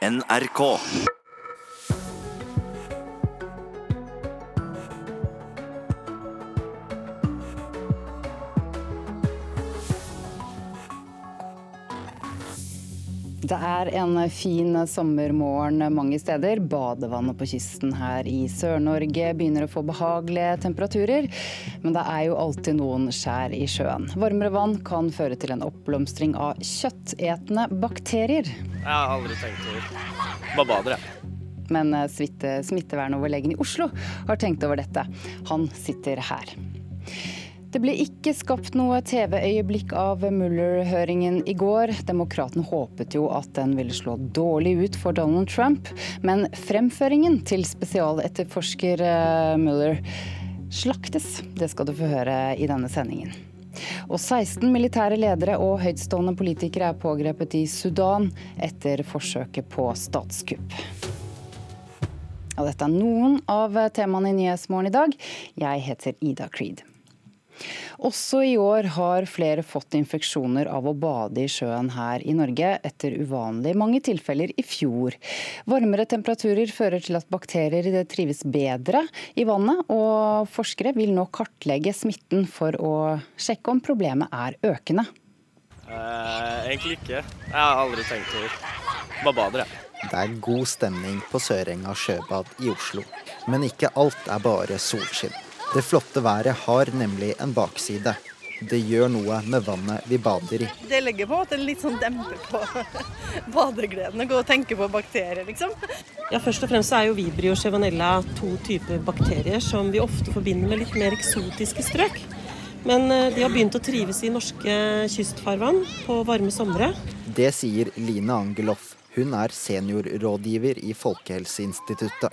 NRK. Det er en fin sommermorgen mange steder. Badevannet på kysten her i Sør-Norge begynner å få behagelige temperaturer. Men det er jo alltid noen skjær i sjøen. Varmere vann kan føre til en oppblomstring av kjøttetende bakterier. Jeg har aldri tenkt over. Bare bader, jeg. Men smitte, smittevernoverlegen i Oslo har tenkt over dette. Han sitter her. Det ble ikke skapt noe TV-øyeblikk av Mueller-høringen i går. Demokraten håpet jo at den ville slå dårlig ut for Donald Trump, men fremføringen til spesialetterforsker Mueller slaktes. Det skal du få høre i denne sendingen. Og 16 militære ledere og høytstående politikere er pågrepet i Sudan etter forsøket på statskupp. Og dette er noen av temaene i Nyhetsmorgen i dag. Jeg heter Ida Creed. Også i år har flere fått infeksjoner av å bade i sjøen her i Norge, etter uvanlig mange tilfeller i fjor. Varmere temperaturer fører til at bakterier trives bedre i vannet, og forskere vil nå kartlegge smitten for å sjekke om problemet er økende. Eh, egentlig ikke. Jeg har aldri tenkt over. Bare bader, jeg. Det er god stemning på Sørenga sjøbad i Oslo, men ikke alt er bare solskinn. Det flotte været har nemlig en bakside. Det gjør noe med vannet vi bader i. Det legger på at det litt sånn demper på badegleden. Gå og tenke på bakterier, liksom. Ja, Først og fremst er jo vibrio og chevanella to typer bakterier som vi ofte forbinder med litt mer eksotiske strøk. Men de har begynt å trives i norske kystfarvann på varme somre. Det sier Line Angeloff. Hun er seniorrådgiver i Folkehelseinstituttet.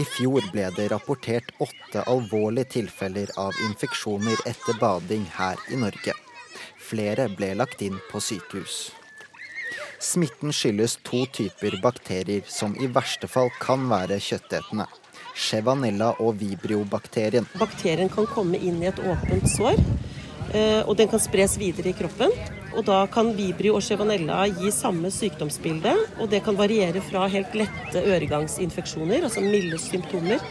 I fjor ble det rapportert åtte alvorlige tilfeller av infeksjoner etter bading her i Norge. Flere ble lagt inn på sykehus. Smitten skyldes to typer bakterier som i verste fall kan være kjøttetende. Chevanella og vibrio-bakterien. Bakterien kan komme inn i et åpent sår, og den kan spres videre i kroppen. Og da kan vibrio og chevanella gi samme sykdomsbilde, og det kan variere fra helt lette øregangsinfeksjoner, altså milde symptomer,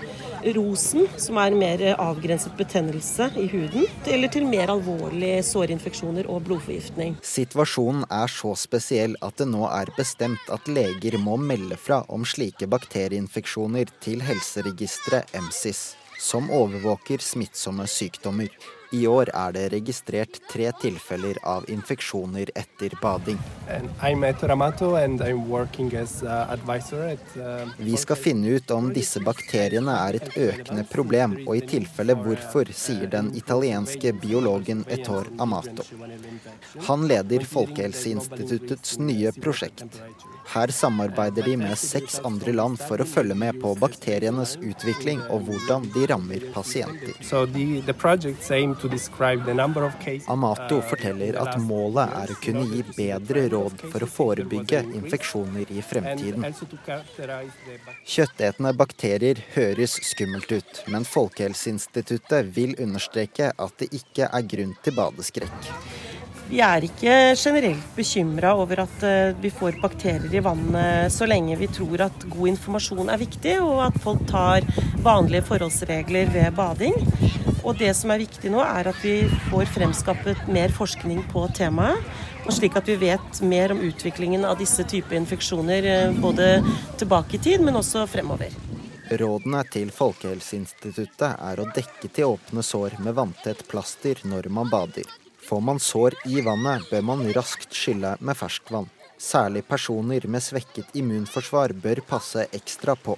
rosen, som er mer avgrenset betennelse i huden, eller til mer alvorlige sårinfeksjoner og blodforgiftning. Situasjonen er så spesiell at det nå er bestemt at leger må melde fra om slike bakterieinfeksjoner til helseregisteret MSIS, som overvåker smittsomme sykdommer. I år er det registrert tre tilfeller av infeksjoner etter bading. Vi skal finne ut om disse bakteriene er et økende problem, og i tilfelle hvorfor, sier den italienske biologen Etor Amato. Han leder Folkehelseinstituttets nye prosjekt. Her samarbeider de med seks andre land for å følge med på bakterienes utvikling og hvordan de rammer pasienter. Amato forteller at målet er å kunne gi bedre råd for å forebygge infeksjoner i fremtiden. Kjøttetende bakterier høres skummelt ut, men Folkehelseinstituttet vil understreke at det ikke er grunn til badeskrekk. Vi er ikke generelt bekymra over at vi får bakterier i vannet, så lenge vi tror at god informasjon er viktig, og at folk tar vanlige forholdsregler ved bading. Og det som er viktig nå, er at vi får fremskaffet mer forskning på temaet. Og slik at vi vet mer om utviklingen av disse typer infeksjoner både tilbake i tid, men også fremover. Rådene til Folkehelseinstituttet er å dekke til åpne sår med vanntett plaster når man bader. Får man sår i vannet, bør man raskt skylle med ferskvann. Særlig personer med svekket immunforsvar bør passe ekstra på.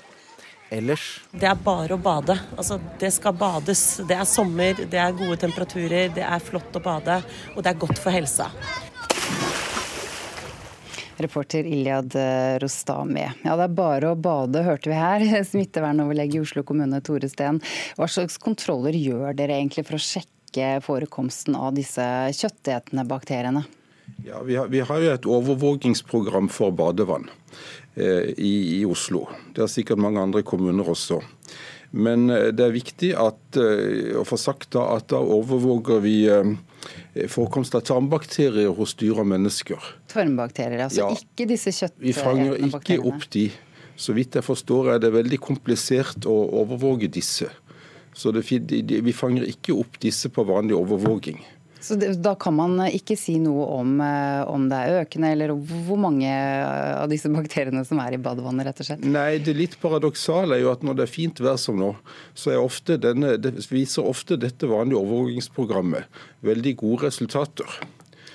Ellers Det er bare å bade. Altså, det skal bades. Det er sommer, det er gode temperaturer, det er flott å bade, og det er godt for helsa. Reporter Iljad Rostami. Ja, det er bare å bade, hørte vi her. Smittevernoverlege i Oslo kommune, Tore Steen. Hva slags kontroller gjør dere egentlig for å sjekke forekomsten av disse kjøttetende bakteriene? Ja, vi har, vi har jo et overvåkingsprogram for badevann eh, i, i, Oslo. Det er sikkert mange andre kommuner også. Men det er viktig at, å få sagt da, at da overvåker vi forekomst av tarmbakterier hos dyr og mennesker. Tarmbakterier, altså Ja. ikke disse Vi fanger ikke bakteriene? opp de. Så vidt jeg forstår er det veldig komplisert å overvåge disse. Så det, vi fanger ikke opp disse på vanlig overvåking. Så det, da kan man ikke si noe om, eh, om det er økende, eller hvor mange eh, av disse bakteriene som er i badevannet, rett og slett? Nei, det litt paradoksale er jo at når det er fint vær som nå, så er ofte denne, det viser ofte dette vanlige overvåkingsprogrammet veldig gode resultater.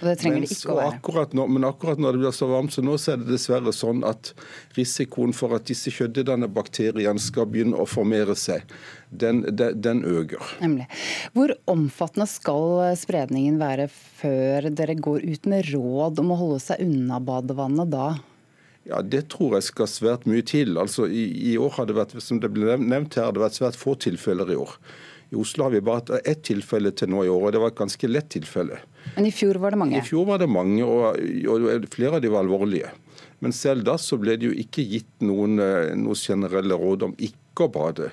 Og det trenger det ikke å være. akkurat nå, men akkurat når det blir så varmt som nå, så er det dessverre sånn at risikoen for at disse kjøttdannende bakteriene skal begynne å formere seg, den, den, den øker. Nemlig. Hvor omfattende skal spredningen være før dere går ut med råd om å holde seg unna badevannet da? Ja, Det tror jeg skal svært mye til. Altså, i, I år har det vært som det ble nevnt her, har det vært svært få tilfeller i år. I Oslo har vi bare hatt ett tilfelle til nå i år, og det var et ganske lett tilfelle. Men i fjor var det mange. I fjor var det mange, og, og flere av de var alvorlige. Men selv da så ble det jo ikke gitt noen, eh, noen generelle råd om ikke å bade.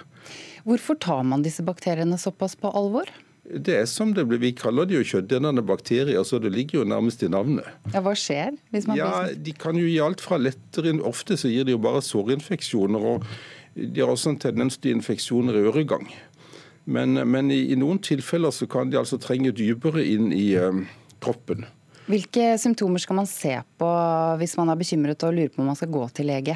Hvorfor tar man disse bakteriene såpass på alvor? Det er som det blir, Vi kaller det jo kjøttdannende bakterier, så det ligger jo nærmest i navnet. Ja, hva skjer hvis man Ja, blir De kan jo gi alt fra lettere Ofte så gir de jo bare sårinfeksjoner, og de har også en tendens til infeksjoner i øregang. Men, men i, i noen tilfeller så kan de altså trenge dypere inn i eh, kroppen. Hvilke symptomer skal man se på hvis man er bekymret og lurer på om man skal gå til lege?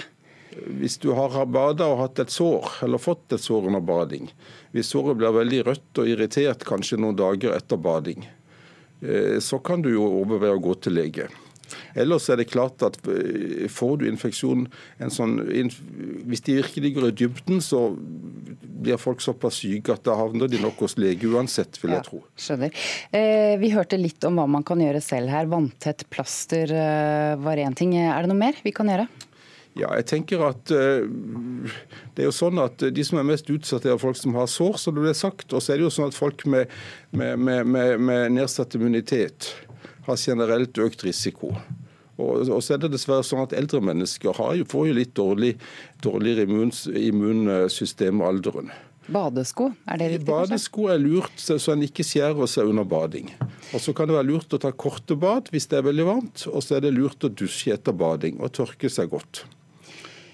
Hvis du har bada og hatt et sår, eller fått et sår under bading, hvis såret blir veldig rødt og irritert kanskje noen dager etter bading, eh, så kan du jo overveie å gå til lege. Ellers er det klart at eh, får du infeksjon en sånn, Hvis de virkelig går i dybden, så blir folk såpass syke at da havner de nok hos lege uansett, vil jeg tro. Skjønner. Eh, vi hørte litt om hva man kan gjøre selv her. Vanntett plaster eh, var én ting. Er det noe mer vi kan gjøre? Ja, jeg tenker at eh, det er jo sånn at De som er mest utsatt, er folk som har sår, som det ble sagt. Og så er det jo sånn at folk med, med, med, med, med nedsatt immunitet har generelt økt risiko. Og, så er det dessverre sånn at Eldre mennesker har jo, får jo litt dårlig, dårligere immunsystem med alderen. Badesko, er det riktig? Badesko er lurt så så en ikke skjærer seg under bading. Og Så kan det være lurt å ta korte bad hvis det er veldig varmt, og så er det lurt å dusje etter bading og tørke seg godt.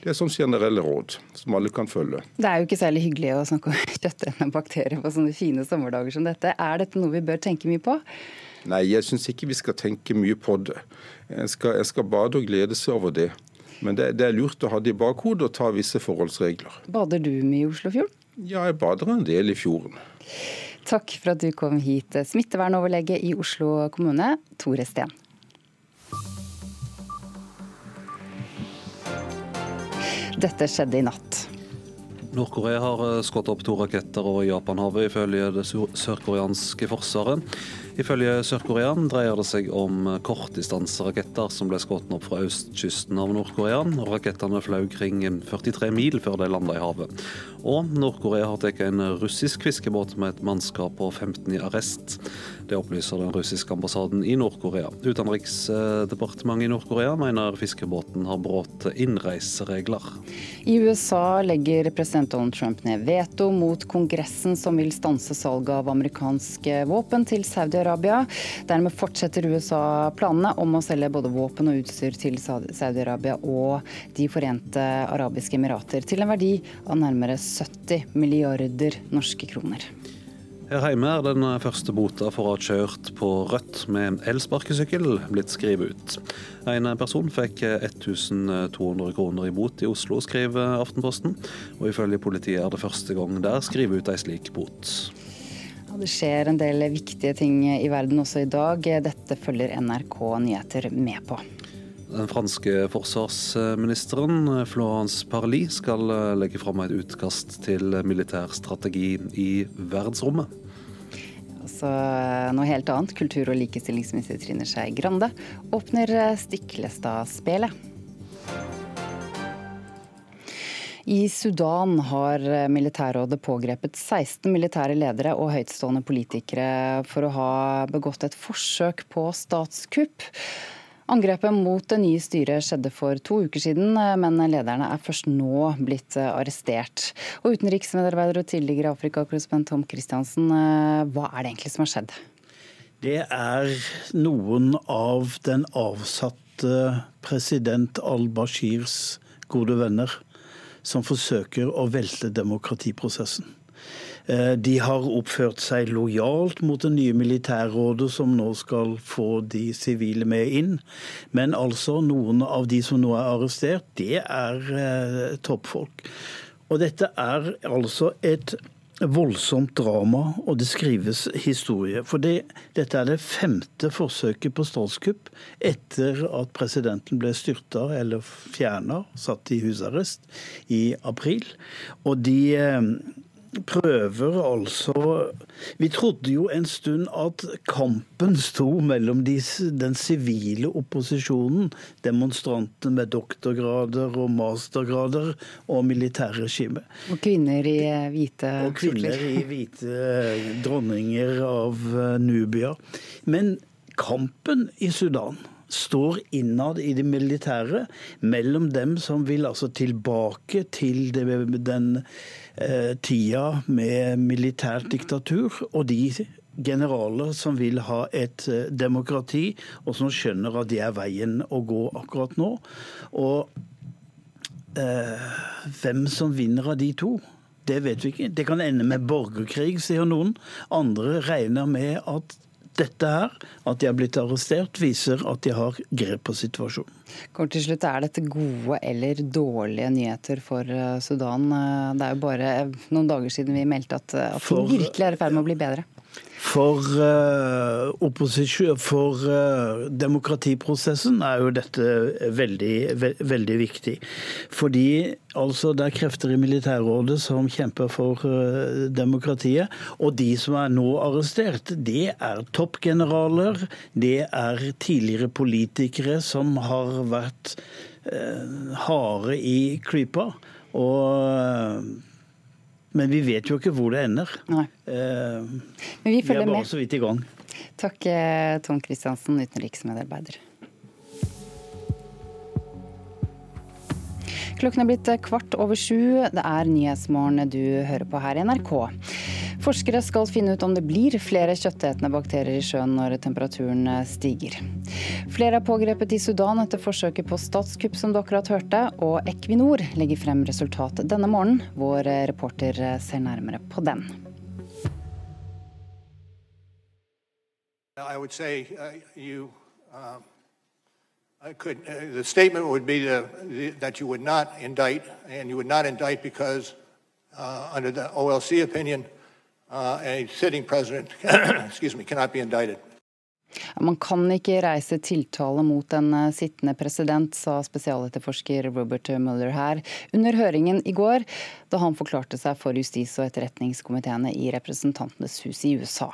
Det er sånn generelle råd som alle kan følge. Det er jo ikke særlig hyggelig å snakke om kjøttende bakterier på sånne fine sommerdager som dette. Er dette noe vi bør tenke mye på? Nei, jeg syns ikke vi skal tenke mye på det. En skal, skal bade og glede seg over det. Men det, det er lurt å ha det i bakhodet og ta visse forholdsregler. Bader du mye i Oslofjorden? Ja, jeg bader en del i fjorden. Takk for at du kom hit, smittevernoverlege i Oslo kommune, Tore Steen. Dette skjedde i natt. Nord-Korea har eh, skutt opp to raketter over Japanhavet, ifølge det sørkoreanske forsvaret. Ifølge Sør-Korea dreier det seg om kortdistanseraketter som ble skutt opp fra østkysten av Nord-Korea. Rakettene fløy kring 43 mil før de landa i havet. Og Nord-Korea har tatt en russisk fiskebåt med et mannskap på 15 i arrest. Det opplyser den russiske ambassaden i Nord-Korea. Utenriksdepartementet i Nord-Korea mener fiskebåten har brutt innreiseregler. I USA legger president Donald Trump ned veto mot Kongressen som vil stanse salget av amerikanske våpen til Saudi-Arabia. Dermed fortsetter USA planene om å selge både våpen og utstyr til Saudi-Arabia og De forente arabiske emirater til en verdi av nærmere 70 milliarder norske kroner. Her hjemme er den første bota for å ha kjørt på rødt med elsparkesykkel blitt skrevet ut. En person fikk 1200 kroner i bot i Oslo, skriver Aftenposten. Og ifølge politiet er det første gang der skriver ut ei slik bot. Det skjer en del viktige ting i verden også i dag. Dette følger NRK Nyheter med på. Den franske forsvarsministeren Florence Parly skal legge fram et utkast til militær strategi i verdensrommet. Altså noe helt annet. Kultur- og likestillingsminister Trine Skei Grande åpner Stiklestad-spelet. I Sudan har militærrådet pågrepet 16 militære ledere og høytstående politikere for å ha begått et forsøk på statskupp. Angrepet mot det nye styret skjedde for to uker siden, men lederne er først nå blitt arrestert. Og utenriksmedarbeider og tidligere Afrikakorrespondent Tom Christiansen, hva er det egentlig som har skjedd? Det er noen av den avsatte president al-Bashirs gode venner som forsøker å velte demokratiprosessen. Eh, de har oppført seg lojalt mot det nye militærrådet som nå skal få de sivile med inn. Men altså, noen av de som nå er arrestert, det er eh, toppfolk. Og dette er altså et voldsomt drama, og det skrives historie. For det, dette er det femte forsøket på statskupp etter at presidenten ble styrta eller fjerna, satt i husarrest, i april. Og de eh, prøver altså Vi trodde jo en stund at kampen sto mellom de, den sivile opposisjonen, demonstrantene med doktorgrader og mastergrader, og militærregimet. Og kvinner i eh, hvite Og kvinner i hvite eh, dronninger av eh, Nubia. Men kampen i Sudan står innad i det militære mellom dem som vil altså tilbake til det, den tida med militært diktatur, og de generaler som vil ha et eh, demokrati, og som skjønner at det er veien å gå akkurat nå. Og eh, hvem som vinner av de to, det vet vi ikke. Det kan ende med borgerkrig, sier noen. Andre regner med at dette her, at de har blitt arrestert, viser at de har grep på situasjonen. Kort til slutt, Er dette gode eller dårlige nyheter for eh, Sudan? Eh, det er jo bare noen dager siden vi meldte at, eh, at for, virkelig er i ferd med å bli bedre. For, uh, for uh, demokratiprosessen er jo dette veldig, ve veldig viktig. Fordi altså, det er krefter i militærrådet som kjemper for uh, demokratiet. Og de som er nå arrestert, det er toppgeneraler, det er tidligere politikere som har vært harde i klypa. Og men vi vet jo ikke hvor det ender. Nei. Eh, Men vi. Vi er bare med. så vidt i gang. Takk, eh, Tom Kristiansen, utenriksmedarbeider. Klokken er blitt kvart over sju. Det er Nyhetsmorgen du hører på her i NRK. Forskere skal finne ut om det blir flere kjøttetende bakterier i sjøen når temperaturen stiger. Flere er pågrepet i Sudan etter forsøket på statskupp, som du akkurat hørte. Og Equinor legger frem resultatet denne morgenen. Vår reporter ser nærmere på den. I would say uh, you, uh, I could, uh, the statement would be the, the, that you would not indict, and you would not indict because, uh, under the OLC opinion, uh, a sitting president excuse me, cannot be indicted. Man kan ikke reise tiltale mot en eh, sittende president, sa spesialetterforsker Robert Mueller her under høringen i går, da han forklarte seg for justis- og etterretningskomiteene i Representantenes hus i USA.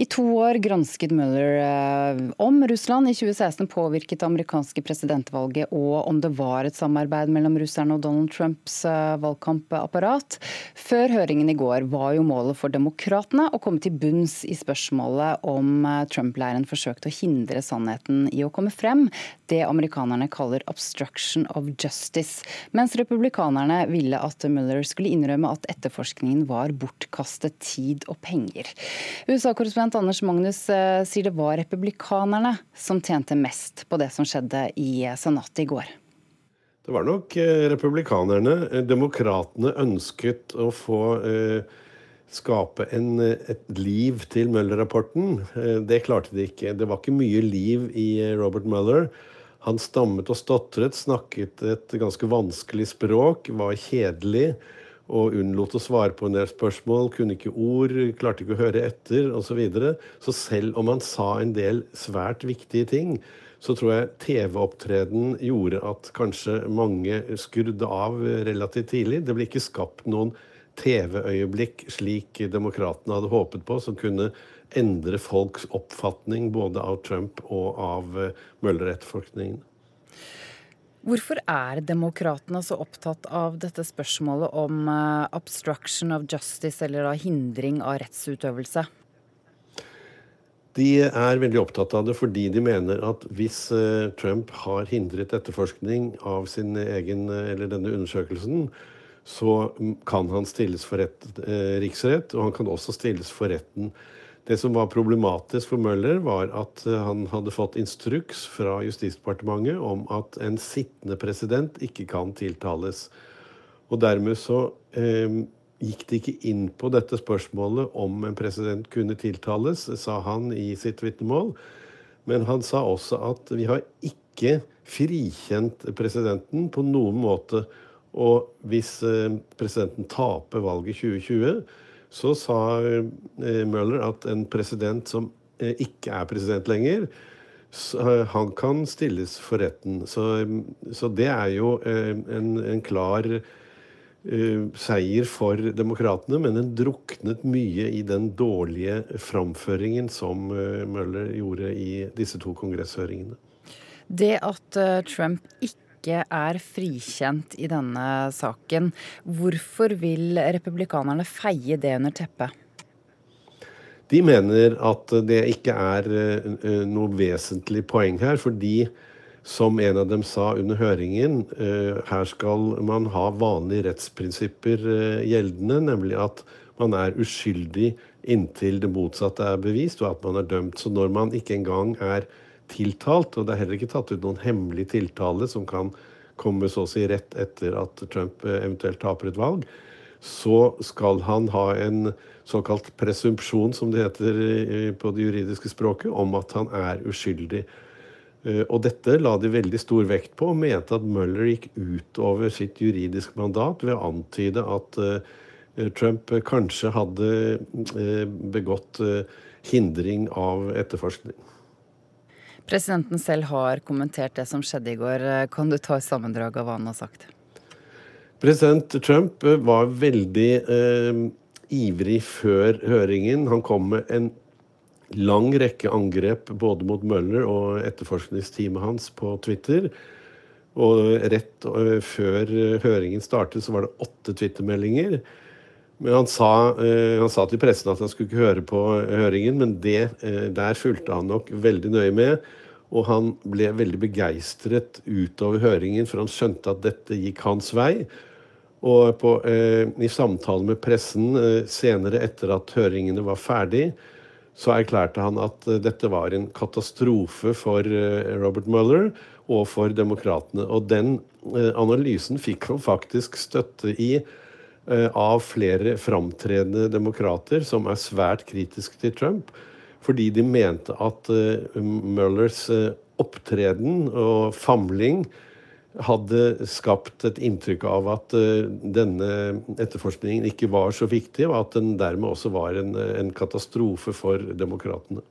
I to år gransket Mueller eh, om Russland i 2016 påvirket det amerikanske presidentvalget, og om det var et samarbeid mellom russerne og Donald Trumps eh, valgkampapparat. Før høringen i går var jo målet for demokratene å komme til bunns i spørsmålet om Trump-leiren Biden forsøkte å hindre sannheten i å komme frem, det amerikanerne kaller 'obstruction of justice', mens republikanerne ville at Mueller skulle innrømme at etterforskningen var bortkastet tid og penger. USA-korrespondent Anders Magnus eh, sier det var republikanerne som tjente mest på det som skjedde i Senatet i går. Det var nok eh, republikanerne. Demokratene ønsket å få eh, skape en, et liv til Møller-rapporten. Eh, det klarte de ikke. Det var ikke mye liv i eh, Robert Mueller. Han stammet og stotret, snakket et ganske vanskelig språk, var kjedelig og unnlot å svare på en del spørsmål, kunne ikke ord, klarte ikke å høre etter osv. Så, videre. så selv om han sa en del svært viktige ting, så tror jeg TV-opptreden gjorde at kanskje mange skrudde av relativt tidlig. Det ble ikke skapt noen TV-øyeblikk slik demokratene hadde håpet på, som kunne endre folks oppfatning både av Trump og av eh, Møller-etterforskningen. Hvorfor er demokratene så opptatt av dette spørsmålet om eh, obstruction of justice, eller da hindring av rettsutøvelse? De er veldig opptatt av det fordi de mener at hvis eh, Trump har hindret etterforskning av sin egen, eller denne undersøkelsen, så kan han stilles for rett, eh, riksrett, og han kan også stilles for retten Det som var problematisk for Møller, var at han hadde fått instruks fra Justisdepartementet om at en sittende president ikke kan tiltales. Og dermed så eh, gikk de ikke inn på dette spørsmålet om en president kunne tiltales, sa han i sitt vitnemål. Men han sa også at vi har ikke frikjent presidenten på noen måte. Og hvis eh, presidenten taper valget 2020, så sa eh, Møller at en president som eh, ikke er president lenger, han kan stilles for retten. Så, så det er jo en, en klar seier for demokratene, men den druknet mye i den dårlige framføringen som Møller gjorde i disse to kongresshøringene. Det at Trump ikke er frikjent i denne saken, hvorfor vil republikanerne feie det under teppet? De mener at det ikke er noe vesentlig poeng her, fordi som en av dem sa under høringen, eh, her skal man ha vanlige rettsprinsipper eh, gjeldende, nemlig at man er uskyldig inntil det motsatte er bevist, og at man er dømt. Så når man ikke engang er tiltalt, og det er heller ikke tatt ut noen hemmelig tiltale som kan komme så å si rett etter at Trump eh, eventuelt taper et valg, så skal han ha en såkalt presumpsjon, som det heter på det juridiske språket, om at han er uskyldig. Eh, og dette la de veldig stor vekt på, og mente at Mueller gikk utover sitt juridiske mandat ved å antyde at eh, Trump kanskje hadde begått hindring av etterforskning. Presidenten selv har kommentert det som skjedde i går. Kan du ta et sammendrag av hva han har sagt? President Trump var veldig eh, ivrig før høringen. Han kom med en lang rekke angrep både mot Møller og etterforskningsteamet hans på Twitter. Og rett øh, før høringen startet, så var det åtte twittermeldinger. Men han sa, øh, han sa, til pressen at han skulle ikke høre på høringen, men det, øh, der fulgte han nok veldig nøye med. Og han ble veldig begeistret utover høringen, for han skjønte at dette gikk hans vei. Og på, eh, i samtale med pressen eh, senere, etter at høringene var ferdig, så erklærte han at eh, dette var en katastrofe for eh, Robert Mueller og for demokratene. Og den eh, analysen fikk han faktisk støtte i av flere framtredende demokrater som er svært kritiske til Trump, fordi de mente at Mullers opptreden og famling hadde skapt et inntrykk av at denne etterforskningen ikke var så viktig, og at den dermed også var en, en katastrofe for demokratene.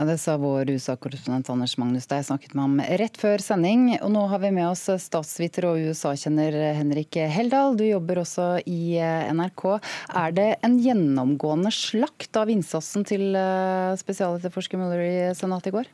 Ja, Det sa vår USA-korrespondent Anders Magnus da jeg snakket med ham rett før sending. Og nå har vi med oss statsviter og USA-kjenner Henrik Heldal. Du jobber også i eh, NRK. Er det en gjennomgående slakt av innsatsen til eh, spesialetterforsker Mueller i Senatet i går?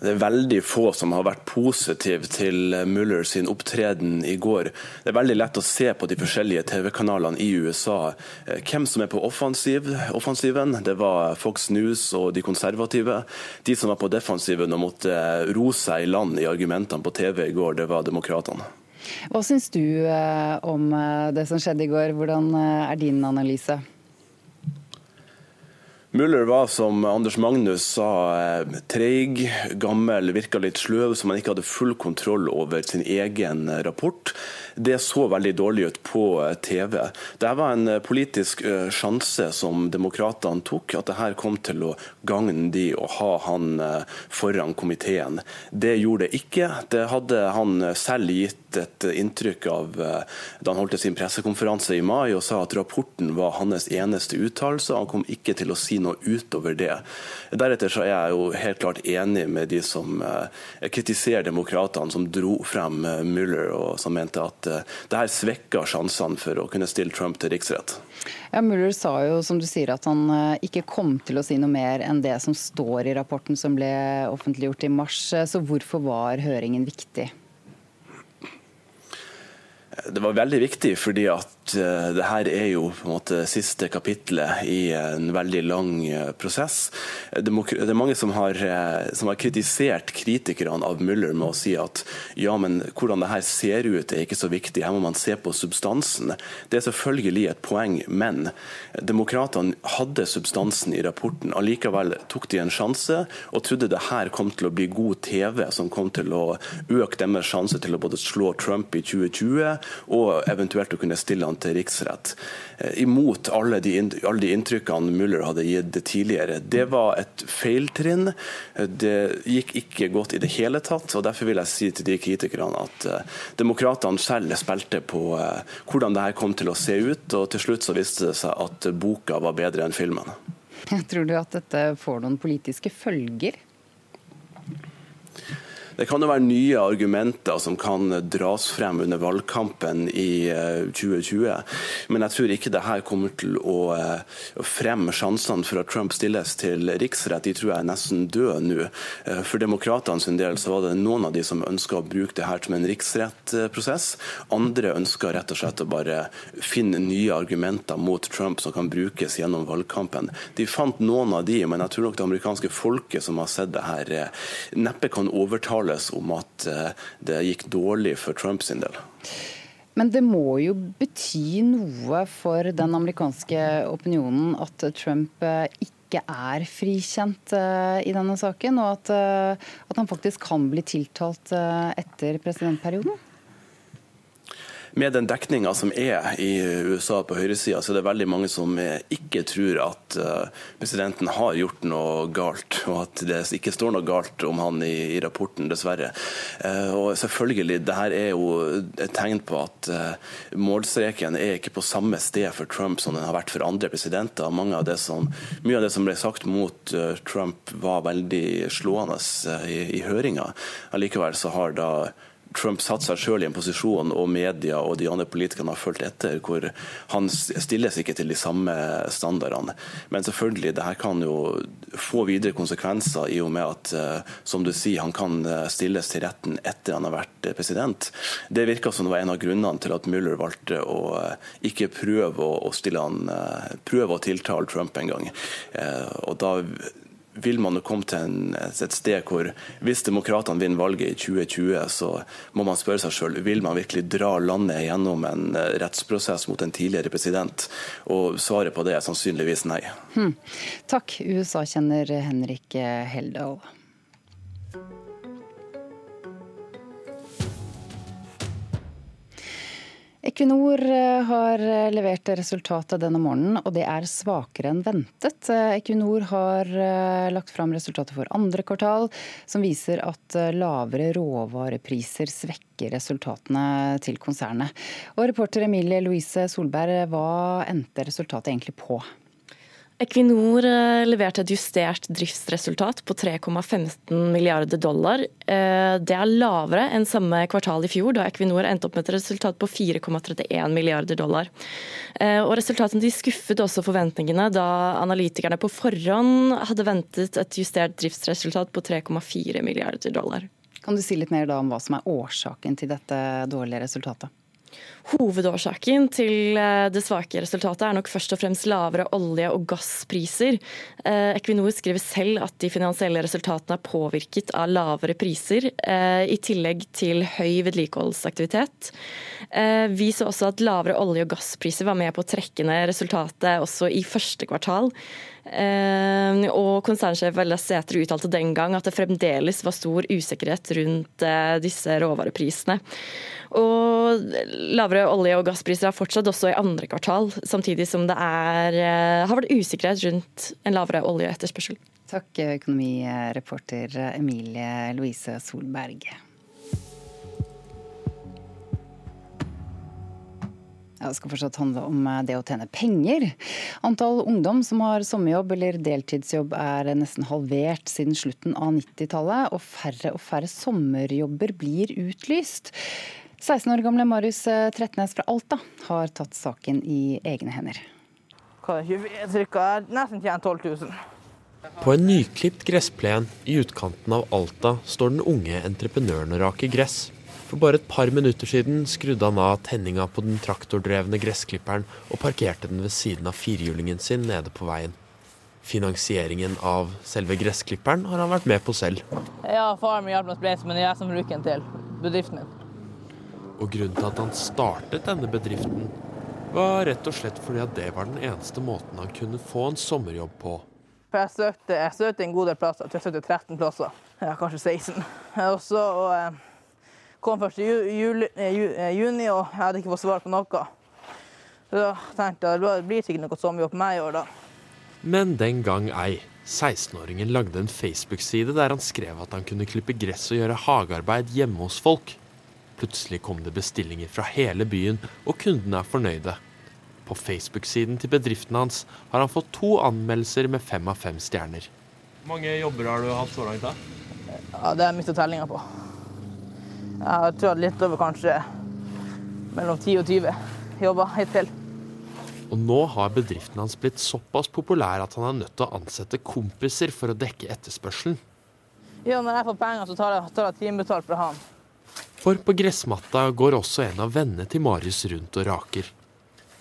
Det er veldig få som har vært positive til Mueller sin opptreden i går. Det er veldig lett å se på de forskjellige TV-kanalene i USA eh, hvem som er på offensiv, offensiven. Det var Fox News og de konservative. De som var på defensiven og måtte ro seg i land i argumentene på TV i går, det var demokratene. Hva syns du eh, om eh, det som skjedde i går? Hvordan er din analyse? Muller var, som Anders Magnus sa, eh, treig, gammel, virka litt sløv, så man ikke hadde full kontroll over sin egen rapport. Det så veldig dårlig ut på eh, TV. Det var en eh, politisk sjanse som demokratene tok, at det her kom til å gagne de å ha han foran komiteen. Det gjorde det ikke. Det hadde han selv gitt et inntrykk av da han holdt sin pressekonferanse i mai og sa at rapporten var hans eneste uttalelse. Han kom ikke til å si noe utover det. Deretter så er jeg jo helt klart enig med de som eh, kritiserer demokratene, som dro frem eh, Mueller og som mente at eh, det her svekker sjansene for å kunne stille Trump til riksrett. Ja, Mueller sa jo som du sier at han ikke kom til å si noe mer enn det som står i rapporten som ble offentliggjort i mars. Så hvorfor var høringen viktig? Det var veldig viktig fordi at at det her er jo på en måte siste kapitlet i en veldig lang uh, prosess. Det, er mange som har, uh, som har, kritisert kritikerne av Mueller med å si at ja, men hvordan det her ser ut er ikke så viktig, her må man se på substansen. Det er selvfølgelig et poeng, men demokratene hadde substansen i rapporten. Allikevel tok de en sjanse og trodde det her kom til å bli god TV, som kom til å øke deres sjanse til å både slå Trump i 2020 og eventuelt å kunne stille han til riksrett. Eh, imot alle de, alle de inntrykkene Mueller hadde gitt tidligere. Det var et feiltrinn. Eh, det gikk ikke godt i det hele tatt. og Derfor vil jeg si til de kritikerne at uh, demokratene selv spilte på uh, hvordan dette kom til å se ut, og til slutt så viste det seg at boka var bedre enn filmen. Tror du at dette får noen politiske følger? Det kan jo være nye argumenter som kan dras frem under valgkampen i 2020. Eh, Men jeg tror ikke det her kommer til å eh, fremme sjansene for at Trump stilles til riksrett. De tror jeg er nesten døde nå. Eh, for demokratene del så var det noen av de som ønska å bruke det her som en riksrettprosess. Andre ønska rett og slett å bare finne nye argumenter mot Trump som kan brukes gjennom valgkampen. De fant noen av de, men jeg tror nok det amerikanske folket som har sett det her, neppe kan overtale uttales om at eh, det gikk dårlig for Trump sin del. Men det må jo bety noe for den amerikanske opinionen at Trump eh, ikke er frikjent eh, i denne saken, og at, at han faktisk kan bli tiltalt etter presidentperioden? Med den dekninga som er i USA på høyresida, så er det veldig mange som ikke tror at eh, presidenten har gjort noe galt, og at det ikke står noe galt om han i, i rapporten, dessverre. Eh, og selvfølgelig, det her er jo et tegn på at eh, målstreken er ikke på samme sted for Trump som den har vært for andre presidenter. Av som, mye av det som ble sagt mot Trump var veldig slående i, i høringa. Allikevel så har da Trump satt seg selv i en posisjon, og media og de andre politikerne har fulgt etter, hvor han stilles ikke til de samme standardene. Men selvfølgelig, det her kan jo få videre konsekvenser i og med at, eh, som du sier, han kan eh, stilles til retten etter han har vært eh, president. Det virka som det var en av grunnene til at Mueller valgte å ikke prøve å, stille han, prøve å tiltale Trump en gang. Og da vil man jo komme til en, et sted hvor hvis demokratene vinner valget i 2020, så må man spørre seg selv vil man virkelig dra landet gjennom en eh, rettsprosess mot en tidligere president. Og svaret på det er sannsynligvis nei. Hmm. Takk, USA-kjenner Henrik Heldal. Equinor eh, har eh, levert resultatet denne morgenen, og det er svakere enn ventet. Eh, Equinor har lagt fram resultatet for andre kvartal, som viser at lavere råvarepriser svekker resultatene til konsernet. Og reporter Emilie Louise Solberg, hva endte resultatet egentlig på? Equinor eh, leverte et justert driftsresultat på 3,15 milliarder dollar. Eh, det er lavere enn samme kvartal i fjor, da Equinor endte opp med et resultat på 4,31 milliarder dollar. Eh, og Resultatene skuffet også forventningene, da analytikerne på forhånd hadde ventet et justert driftsresultat på 3,4 milliarder dollar. Kan du si litt mer om hva som er årsaken til dette dårlige resultatet? Hovedårsaken til eh, det svake resultatet er nok først og fremst lavere olje- og gasspriser. Eh, Equinor skriver selv at de finansielle resultatene er påvirket av lavere priser, eh, i tillegg til høy vedlikeholdsaktivitet. Vi så også at lavere olje- og gasspriser var med på å trekke ned resultatet også i første kvartal. Og Konsernsjef Vella Sætre uttalte den gang at det fremdeles var stor usikkerhet rundt disse råvareprisene. Og lavere olje- og gasspriser har fortsatt også i andre kvartal, samtidig som det er, eh, har vært usikkerhet rundt en lavere oljeetterspørsel. Takk, økonomireporter Emilie Louise Solberg. Ja, det skal fortsatt handle om eh, det å tjene penger. Antall ungdom som har sommerjobb eller deltidsjobb er nesten halvert siden slutten av 90-tallet, og færre og færre sommerjobber blir utlyst. 16 år gamle Marius eh, Tretnes fra Alta har tatt saken i egne hender. Cirka nesten tjent 12 000. På en nyklipt gressplen i utkanten av Alta står den unge entreprenøren og raker gress. For bare et par minutter siden skrudde han av tenninga på den traktordrevne gressklipperen og parkerte den ved siden av firehjulingen sin nede på veien. Finansieringen av selve gressklipperen har han vært med på selv. Ja, faren min hjalp meg å spleise, men det er jeg som bruker den til bedriften min. Og grunnen til at han startet denne bedriften, var rett og slett fordi at det var den eneste måten han kunne få en sommerjobb på. For jeg søkte, jeg søkte en god del plasser. Jeg søkte 13 plasser. Ja, kanskje 16. Og så og, kom først i juli, eh, juni, og jeg hadde ikke fått svar på noe. Så da tenkte jeg det blir sikkert noe sommerjobb på meg i år, da. Men den gang ei. 16-åringen lagde en Facebook-side der han skrev at han kunne klippe gress og gjøre hagearbeid hjemme hos folk. Plutselig kom det bestillinger fra hele byen, og kundene er fornøyde. På Facebook-siden til bedriften hans har han fått to anmeldelser med fem av fem stjerner. Hvor mange jobber har du hatt så langt? da? Ja, Det har jeg mista tellinga på. Jeg har trådt litt over kanskje mellom 10 og 20 jobber hittil. Og nå har bedriften hans blitt såpass populær at han er nødt til å ansette kompiser for å dekke etterspørselen. Ja, når jeg får penger, så tar jeg, tar jeg timebetalt fra han. For på gressmatta går også en av vennene til Marius rundt og raker.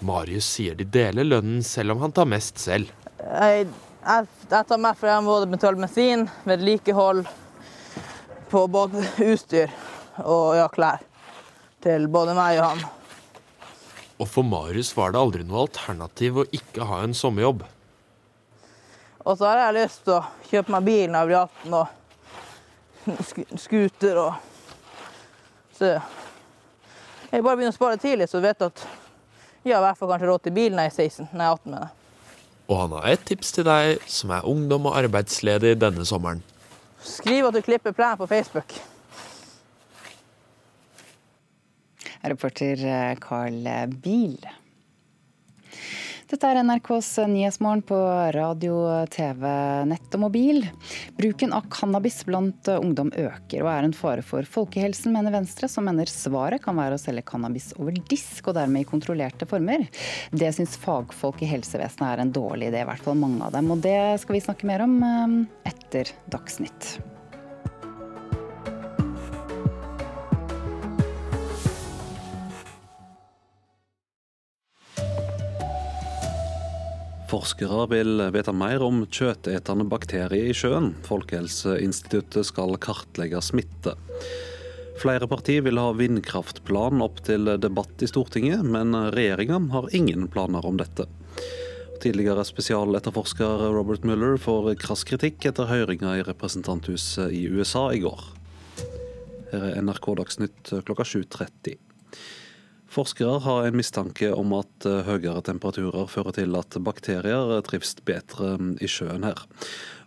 Marius sier de deler lønnen selv om han tar mest selv. Jeg, jeg, jeg tar mer for jeg må betale bensin, vedlikehold på både utstyr og ja, klær til både meg og han. Og for Marius var det aldri noe alternativ å ikke ha en sommerjobb. Og så har jeg lyst til å kjøpe meg bil når jeg blir 18 og scooter og Så jeg bare begynner å spare tidlig, så vet du at jeg har i hvert fall kanskje råd til bil når jeg er 16, når jeg er 18 med det. Og han har et tips til deg som er ungdom og arbeidsledig denne sommeren. Skriv at du klipper plenen på Facebook. Reporter eh, Carl Biel. Dette er NRKs Nyhetsmorgen på radio, TV, nett og mobil. Bruken av cannabis blant ungdom øker og er en fare for folkehelsen, mener Venstre, som mener svaret kan være å selge cannabis over disk og dermed i kontrollerte former. Det syns fagfolk i helsevesenet er en dårlig idé, i hvert fall mange av dem. Og det skal vi snakke mer om eh, etter Dagsnytt. Forskere vil vite mer om kjøtetende bakterier i sjøen. Folkehelseinstituttet skal kartlegge smitte. Flere partier vil ha vindkraftplan opp til debatt i Stortinget, men regjeringa har ingen planer om dette. Tidligere spesialetterforsker Robert Mueller får krass kritikk etter høringa i representanthuset i USA i går. Her er NRK Dagsnytt klokka 7.30. Forskere har en mistanke om at eh, høyere temperaturer fører til at bakterier trives bedre mm, i sjøen her.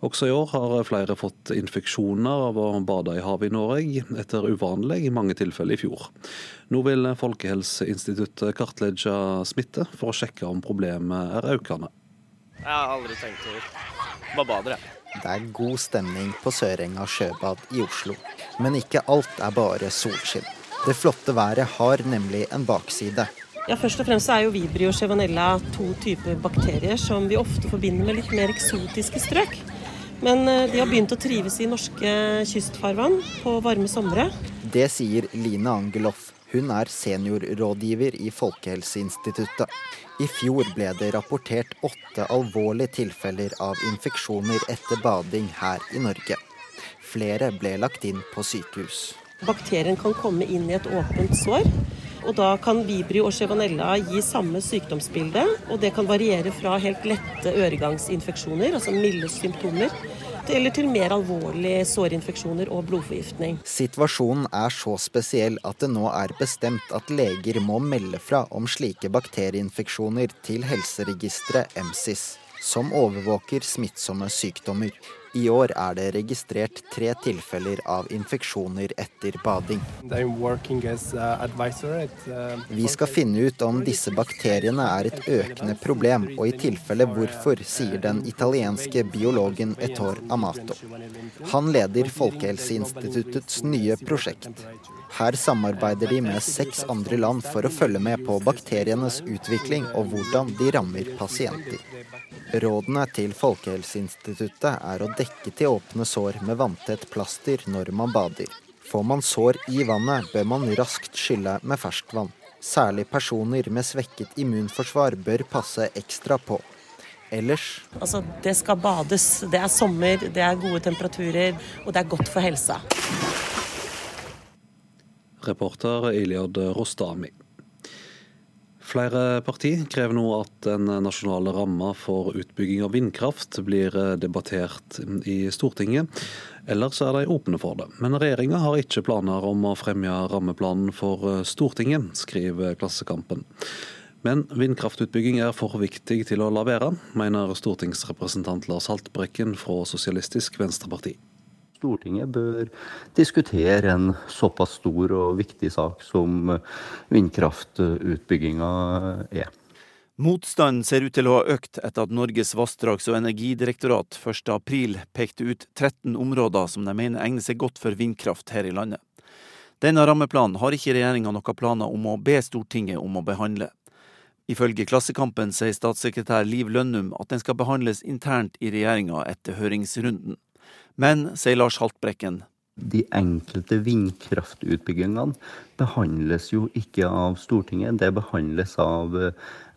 Også i år har flere fått infeksjoner av å bade i havet i Norge, etter uvanlig mange tilfeller i fjor. Nå vil Folkehelseinstituttet kartlegge smitte for å sjekke om problemet er økende. Jeg har aldri tenkt over. Bare bader, jeg. Det er god stemning på Sørenga sjøbad i Oslo. Men ikke alt er bare solskinn. Det flotte været har nemlig en bakside. Ja, Først og fremst er jo Vibrio chevanella to typer bakterier som vi ofte forbinder med litt mer eksotiske strøk. Men eh, de har begynt å trives i norske kystfarvann på varme somre. Det sier Line Angeloff. Hun er seniorrådgiver i Folkehelseinstituttet. I fjor ble det rapportert åtte alvorlige tilfeller av infeksjoner etter bading her i Norge. Flere ble lagt inn på sykehus. Bakterien kan komme inn i et åpent sår. Og da kan vibrio og chevanella gi samme sykdomsbilde, og det kan variere fra helt lette øregangsinfeksjoner, altså milde symptomer, eller til mer alvorlige sårinfeksjoner og blodforgiftning. Situasjonen er så spesiell at det nå er bestemt at leger må melde fra om slike bakterieinfeksjoner til helseregisteret MSIS, som overvåker smittsomme sykdommer. I år er det registrert tre tilfeller av infeksjoner etter bading. Vi skal finne ut om disse bakteriene er et økende problem, og i tilfelle hvorfor, sier den italienske biologen Etor Amato. Han leder Folkehelseinstituttets nye prosjekt. Her samarbeider de med seks andre land for å følge med på bakterienes utvikling og hvordan de rammer pasienter. Rådene til Folkehelseinstituttet er å dekke til åpne sår med vanntett plaster når man bader. Får man sår i vannet, bør man raskt skylle med ferskvann. Særlig personer med svekket immunforsvar bør passe ekstra på. Ellers Altså, det skal bades. Det er sommer, det er gode temperaturer, og det er godt for helsa. Reporter Iliad Rostami. Flere partier krever nå at den nasjonale ramma for utbygging av vindkraft blir debattert i Stortinget. Ellers er de åpne for det. Men regjeringa har ikke planer om å fremme rammeplanen for Stortinget, skriver Klassekampen. Men vindkraftutbygging er for viktig til å la være, mener stortingsrepresentant Lars Haltbrekken fra Sosialistisk Venstreparti. Stortinget bør diskutere en såpass stor og viktig sak som vindkraftutbygginga er. Motstanden ser ut til å ha økt etter at Norges vassdrags- og energidirektorat 1.4 pekte ut 13 områder som de mener egner seg godt for vindkraft her i landet. Denne rammeplanen har ikke regjeringa noen planer om å be Stortinget om å behandle. Ifølge Klassekampen sier statssekretær Liv Lønnum at den skal behandles internt i regjeringa etter høringsrunden. Men, sier Lars Haltbrekken, de enkelte vindkraftutbyggingene behandles jo ikke av Stortinget, det behandles av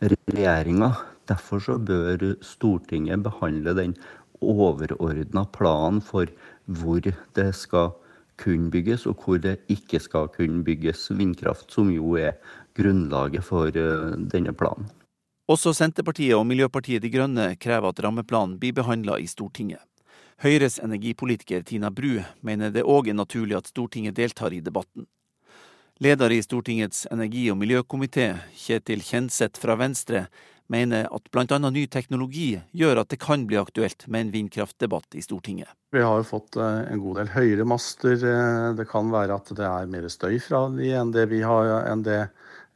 regjeringa. Derfor så bør Stortinget behandle den overordna planen for hvor det skal kunne bygges, og hvor det ikke skal kunne bygges vindkraft, som jo er grunnlaget for denne planen. Også Senterpartiet og Miljøpartiet De Grønne krever at rammeplanen blir behandla i Stortinget. Høyres energipolitiker Tina Bru mener det òg er naturlig at Stortinget deltar i debatten. Leder i Stortingets energi- og miljøkomité, Kjetil Kjenseth fra Venstre, mener at bl.a. ny teknologi gjør at det kan bli aktuelt med en vindkraftdebatt i Stortinget. Vi har jo fått en god del høyere master. Det kan være at det er mer støy fra de enn det vi har, enn det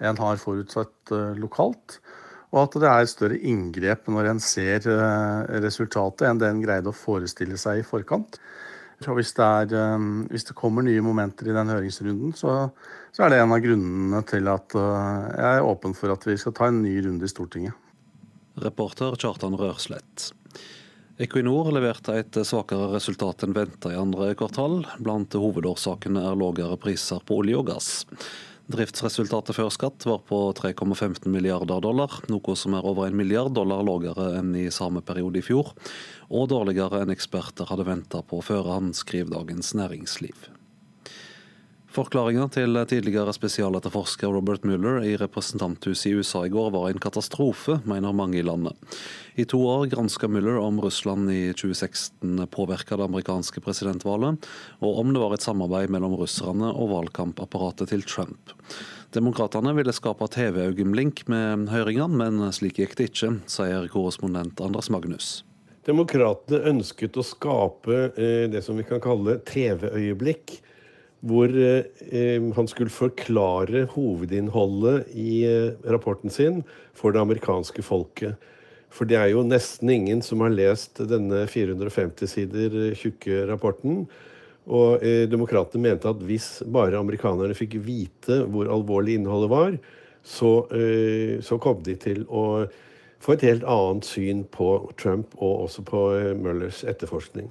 en har forutsatt lokalt. Og at det er større inngrep når en ser resultatet enn det en greide å forestille seg i forkant. Hvis det, er, hvis det kommer nye momenter i den høringsrunden, så, så er det en av grunnene til at jeg er åpen for at vi skal ta en ny runde i Stortinget. Reporter Kjartan Rørslett. Equinor leverte et svakere resultat enn venta i andre kvartal. Blant hovedårsakene er lavere priser på olje og gass. Driftsresultatet før skatt var på 3,15 milliarder dollar, noe som er over en milliard dollar lavere enn i samme periode i fjor, og dårligere enn eksperter hadde venta på forhånd, skriver Dagens Næringsliv. Forklaringa til tidligere spesialetterforsker Robert Mueller i representanthuset i USA i går var en katastrofe, mener mange i landet. I to år granska Mueller om Russland i 2016 påvirka det amerikanske presidentvalget, og om det var et samarbeid mellom russerne og valgkampapparatet til Trump. Demokratene ville skape TV-øyeblikk med høringene, men slik gikk det ikke, sier korrespondent Anders Magnus. Demokratene ønsket å skape det som vi kan kalle TV-øyeblikk hvor eh, han skulle forklare hovedinnholdet i eh, rapporten sin for det amerikanske folket. For det er jo nesten ingen som har lest denne 450 sider tjukke rapporten. Og eh, demokratene mente at hvis bare amerikanerne fikk vite hvor alvorlig innholdet var, så, eh, så kom de til å få et helt annet syn på Trump og også på Mullers etterforskning.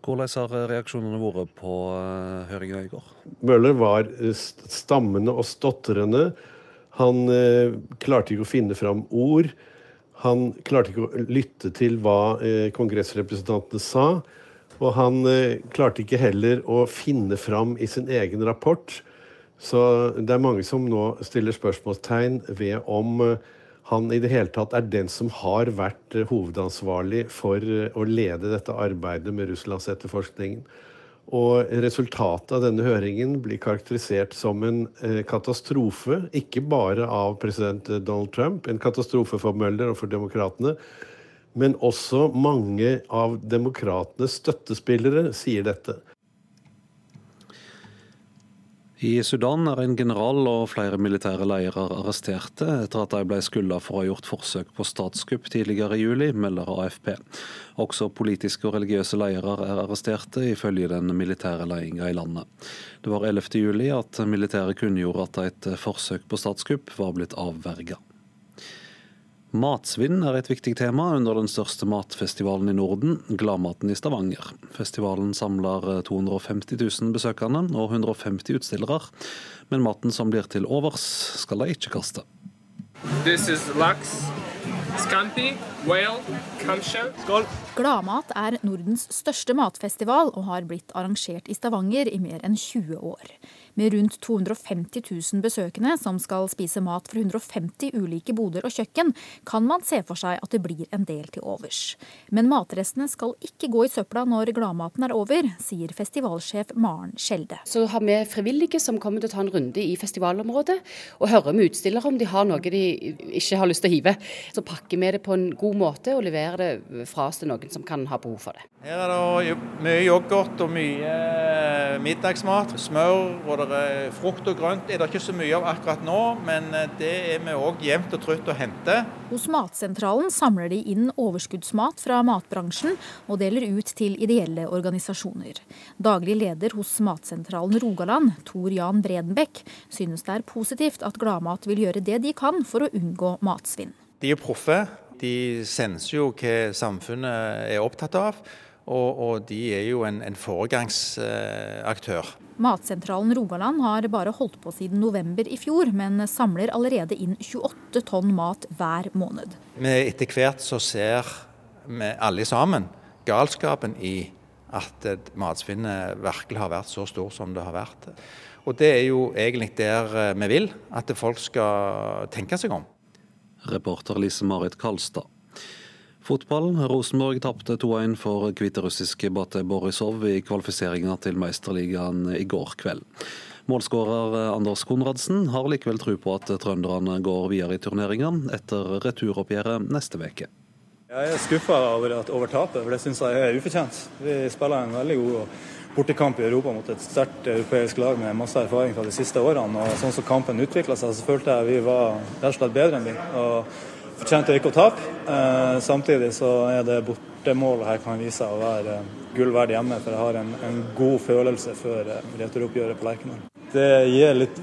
Hvordan har reaksjonene vært på høringa i går? Møller var stammende og stotrende. Han eh, klarte ikke å finne fram ord. Han klarte ikke å lytte til hva eh, kongressrepresentantene sa. Og han eh, klarte ikke heller å finne fram i sin egen rapport. Så det er mange som nå stiller spørsmålstegn ved om han i det hele tatt er den som har vært hovedansvarlig for å lede dette arbeidet med Russlandsetterforskningen. Og resultatet av denne høringen blir karakterisert som en katastrofe, ikke bare av president Donald Trump, en katastrofe for Møller og for demokratene, men også mange av demokratenes støttespillere sier dette. I Sudan er en general og flere militære ledere arresterte etter at de ble skylda for å ha gjort forsøk på statskupp tidligere i juli, melder AFP. Også politiske og religiøse ledere er arresterte, ifølge den militære ledelsen i landet. Det var 11. juli at militæret kunngjorde at et forsøk på statskupp var blitt avverga. Matsvinn er et viktig tema under den største matfestivalen i Norden, Gladmaten i Stavanger. Festivalen samler 250 000 besøkende og 150 utstillere. Men maten som blir til overs, skal de ikke kaste. This is laks, scampi, whale, Skål! Gladmat er Nordens største matfestival og har blitt arrangert i Stavanger i mer enn 20 år. Med rundt 250 000 besøkende som skal spise mat fra 150 ulike boder og kjøkken, kan man se for seg at det blir en del til overs. Men matrestene skal ikke gå i søpla når gladmaten er over, sier festivalsjef Maren Skjelde. Så har vi frivillige som kommer til å ta en runde i festivalområdet, og hører med utstillere om de har noe de ikke har lyst til å hive. Så pakker vi det på en god måte og levere det fra oss til noen som kan ha behov for det. Her er det mye yoghurt og mye middagsmat. Smør og det er frukt og grønt er det ikke så mye av akkurat nå, men eh, det er vi òg jevnt og trutt å hente. Hos Matsentralen samler de inn overskuddsmat fra matbransjen og deler ut til ideelle organisasjoner. Daglig leder hos Matsentralen Rogaland, Tor Jan Bredenbekk, synes det er positivt at Gladmat vil gjøre det de kan for å unngå matsvinn. De er proffe. De senser jo hva samfunnet er opptatt av. Og, og de er jo en, en foregangsaktør. Matsentralen Rogaland har bare holdt på siden november i fjor, men samler allerede inn 28 tonn mat hver måned. Men etter hvert så ser vi alle sammen galskapen i at matsvinnet virkelig har vært så stor som det har vært. Og det er jo egentlig der eh, vi vil, at folk skal tenke seg om. Reporter Lise Marit Kalstad. Fotball. Rosenborg tapte 2-1 for hviterussiske Bate Borisov i kvalifiseringa til Meisterligaen i går kveld. Målskårer Anders Konradsen har likevel tro på at trønderne går videre i turneringa etter returoppgjøret neste uke. Jeg er skuffa over, over tapet, for det syns jeg er ufortjent. Vi spiller en veldig god bortekamp i Europa mot et sterkt europeisk lag med masse erfaring fra de siste årene. og Sånn som kampen utvikla seg, så følte jeg vi var rett og slett bedre enn de. Og fortjente ikke å tape. Eh, samtidig så er det bortemålet her kan vise seg å være gull verdt hjemme, for jeg har en, en god følelse før eh, returoppgjøret på Lerkendal. Det gir litt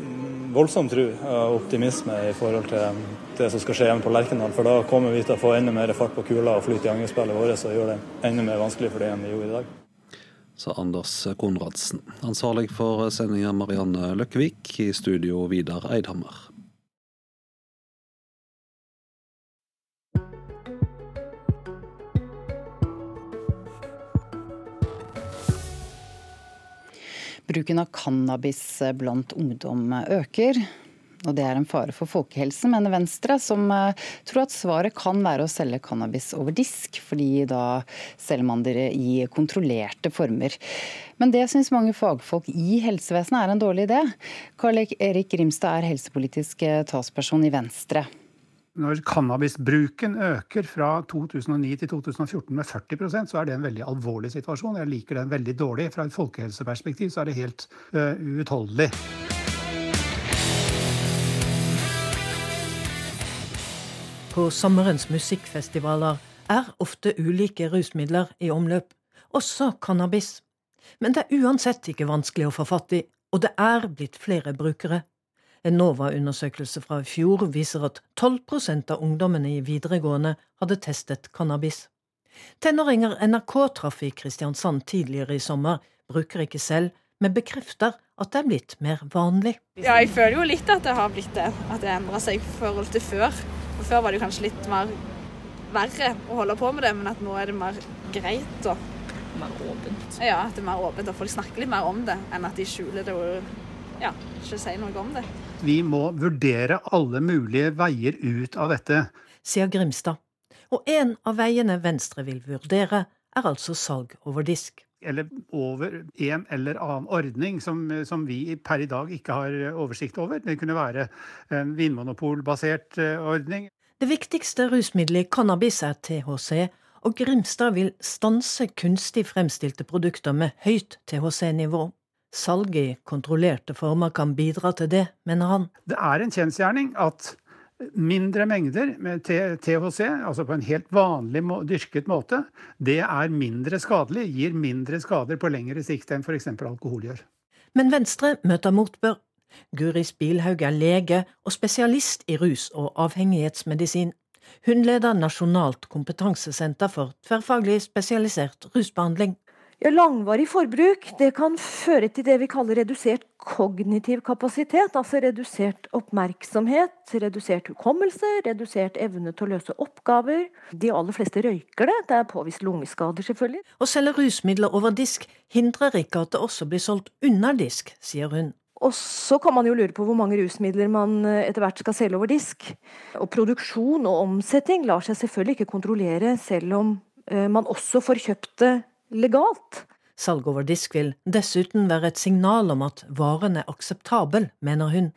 voldsom tro og optimisme i forhold til det som skal skje hjemme på Lerkendal. For da kommer vi til å få enda mer fart på kula og flyt i angrepsspillet vårt og gjør det enda mer vanskelig for det enn vi gjorde i dag. Sa Anders Konradsen. Ansvarlig for sendinga Marianne Løkkevik, i studio Vidar Eidhammer. Bruken av cannabis blant ungdom øker. Og det er en fare for folkehelsen, mener Venstre, som eh, tror at svaret kan være å selge cannabis over disk, fordi da selger man det i kontrollerte former. Men det syns mange fagfolk i helsevesenet er en dårlig idé. Karl Erik Grimstad er helsepolitisk eh, talsperson i Venstre når cannabisbruken øker fra 2009 til 2014 med 40% så er det en veldig alvorlig situasjon. Jeg liker den veldig dårlig. Fra et folkehelseperspektiv så er det helt uh. På sommerens musikkfestivaler er ofte ulike rusmidler i omløp, også cannabis. Men det er uansett ikke vanskelig å få fatt i, og det er blitt flere brukere. En NOVA-undersøkelse fra i fjor viser at 12% av ungdommene i videregående hadde testet cannabis. Tenåringer NRK traff i Kristiansand tidligere i sommer, bruker ikke selv, men bekrefter at det er blitt mer vanlig. Ja, jeg føler jo litt at det har blitt det. At det endra seg i forhold til før. For før var det kanskje litt mer verre å holde på med det, men at nå er det mer greit. og mer åpent. Ja, at det er mer åpent, og folk snakker litt mer om det enn at de skjuler det og ja, ikke sier noe om det. Vi må vurdere alle mulige veier ut av dette. Sier Grimstad. Og en av veiene Venstre vil vurdere, er altså salg over disk. Eller over en eller annen ordning som, som, vi per i dag ikke har oversikt over. Det kunne være en vinmonopolbasert eh, ordning. Det viktigste rusmiddelet cannabis er THC, og Grimstad vil stanse kunstig fremstilte produkter med høyt THC-nivå. Salg i kontrollerte former kan bidra til det, mener han. Det er en kjensgjerning at mindre mengder med THC, altså på en helt vanlig dyrket måte, det er mindre skadelig, gir mindre skader på lengre sikt enn f.eks. alkohol gjør. Men Venstre møter motbør. Guri Spilhaug er lege og spesialist i rus- og avhengighetsmedisin. Hun leder Nasjonalt kompetansesenter for tverrfaglig spesialisert rusbehandling. Ja, langvarig forbruk det kan føre til det vi kaller redusert kognitiv kapasitet. Altså redusert oppmerksomhet, redusert hukommelse, redusert evne til å løse oppgaver. De aller fleste røyker det. Det er påvist lungeskader, selvfølgelig. Å selge rusmidler over disk hindrer ikke at det også blir solgt under disk, sier hun. Og så kan man jo lure på hvor mange rusmidler man eh, etter hvert skal selge over disk. Og produksjon og omsetning lar seg selvfølgelig ikke kontrollere, selv om eh, man også får kjøpt det legalt. Salg over disk vil dessuten være et signal om at varen er akseptabel, mener hun.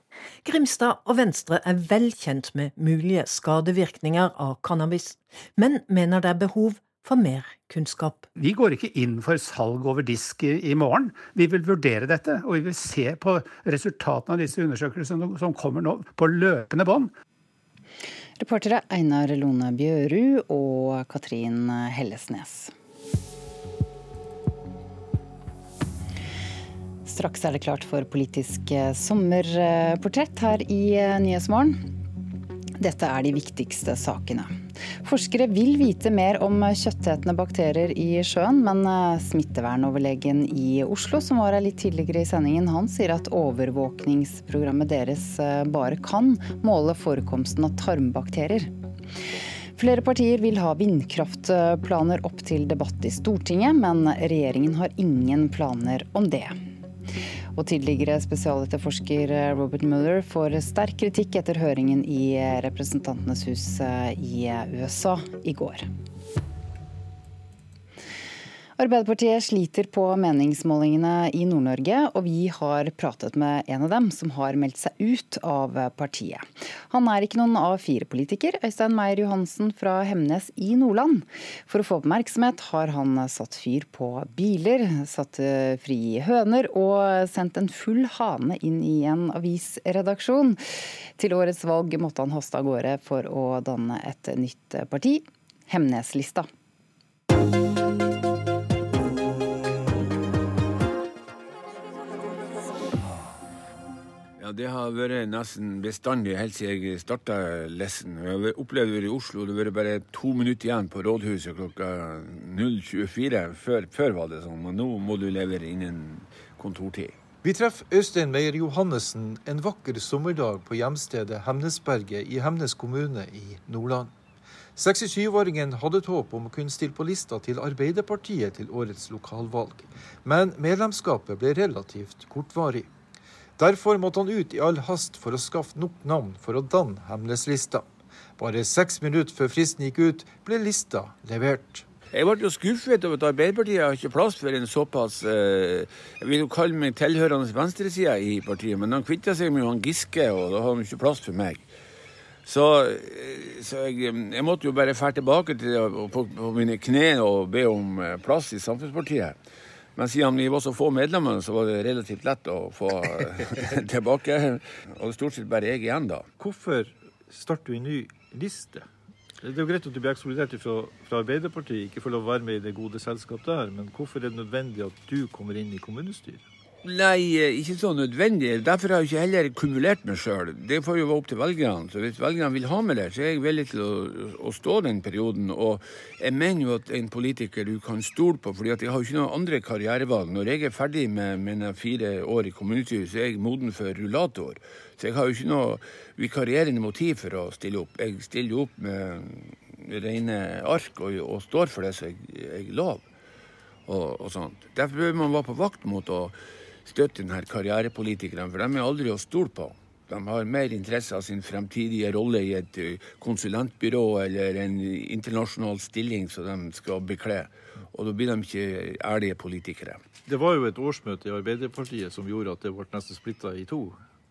Grimstad og Venstre er vel kjent med mulige skadevirkninger av cannabis, men mener det er behov for mer kunnskap. Vi går ikke inn for salg over disk i, morgen. Vi vil vurdere dette, og vi vil se på resultatene av disse undersøkelsene som kommer nå, på løpende bånd. Reportere Einar Lone Bjørud og Katrin Hellesnes. Straks er det klart for politisk eh, sommerportrett her i eh, Nyhetsmorgen. Dette er de viktigste sakene. Forskere vil vite mer om kjøttetende bakterier i sjøen, men eh, smittevernoverlegen i Oslo, som var her litt tidligere i sendingen, han sier at overvåkningsprogrammet deres bare kan måle forekomsten av tarmbakterier. Flere partier vil ha vindkraftplaner opp til debatt i Stortinget, men regjeringen har ingen planer om det. Og tidligere spesialetterforsker Robert Mueller får sterk kritikk etter høringen i Representantenes hus eh, i USA i går. Arbeiderpartiet sliter på meningsmålingene i Nord-Norge, og vi har pratet med en av dem som har meldt seg ut av partiet. Han er ikke noen A4-politiker, Øystein Meier Johansen fra Hemnes i Nordland. For å få oppmerksomhet har han satt fyr på biler, satt fri høner og sendt en full hane inn i en avisredaksjon. Til årets valg måtte han haste av gårde for å danne et nytt parti, Hemneslista. Det har vært nesten bestandig helt siden jeg starta lessen. Jeg har opplevd det i Oslo. Det vært bare to minutter igjen på rådhuset klokka 0.24. Før, før, var det sånn, men nå må du levere innen kontortid. Vi treffer Øystein Meyer Johannessen en vakker sommerdag på hjemstedet Hemnesberget i Hemnes kommune i Nordland. 67-åringen hadde et håp om å kunne stille på lista til Arbeiderpartiet til årets lokalvalg, men medlemskapet ble relativt kortvarig. Derfor måtte han ut i all hast for å skaffe nok navn for å danne Hemneslista. Bare seks minutter før fristen gikk ut, ble lista levert. Jeg ble jo skuffet over at Arbeiderpartiet har ikke plass for en såpass eh, Jeg vil jo kalle meg tilhørende venstresida i partiet, men han kvitta seg med han Giske, og da har han ikke plass for meg. Så, eh, så jeg, jeg, måtte jo bare fære tilbake til, på, på, mine kne og be om eh, plass i Samfunnspartiet. Men siden vi var så få medlemmer, så var det relativt lett å få tilbake. Og det er stort sett bare jeg igjen, da. Hvorfor starter du en ny liste? Det er jo greit at du blir ekskludert fra, fra, Arbeiderpartiet, ikke får lov å være med i det gode selskap der, men hvorfor er det nødvendig at du kommer inn i kommunestyret? Nei, eh, ikke så nødvendig. Derfor har jeg ikke heller kumulert meg sjøl. Det får jo være opp til velgerne. Så hvis velgerne vil ha meg der, så er jeg villig til å, å, stå den perioden. Og jeg mener jo at en politiker du kan stole på, fordi at jeg har jo ikke noen andre karrierevalg. Når jeg er ferdig med mine fire år i kommunestyret, så er jeg moden for rullator. Så jeg har jo ikke noe vikarierende motiv for å stille opp. Jeg stiller jo opp med rene ark og, og står for det som jeg, jeg lover. Og, og sånt. Derfor bør man være på vakt mot å støtte denne karrierepolitikerne, for de er aldri å stole på. De har mer interesse av sin fremtidige rolle i et eh, konsulentbyrå eller en internasjonal stilling som de skal bekle. Og da blir de ikke ærlige politikere. Det var jo et årsmøte i Arbeiderpartiet som gjorde at det ble nesten splitta i to.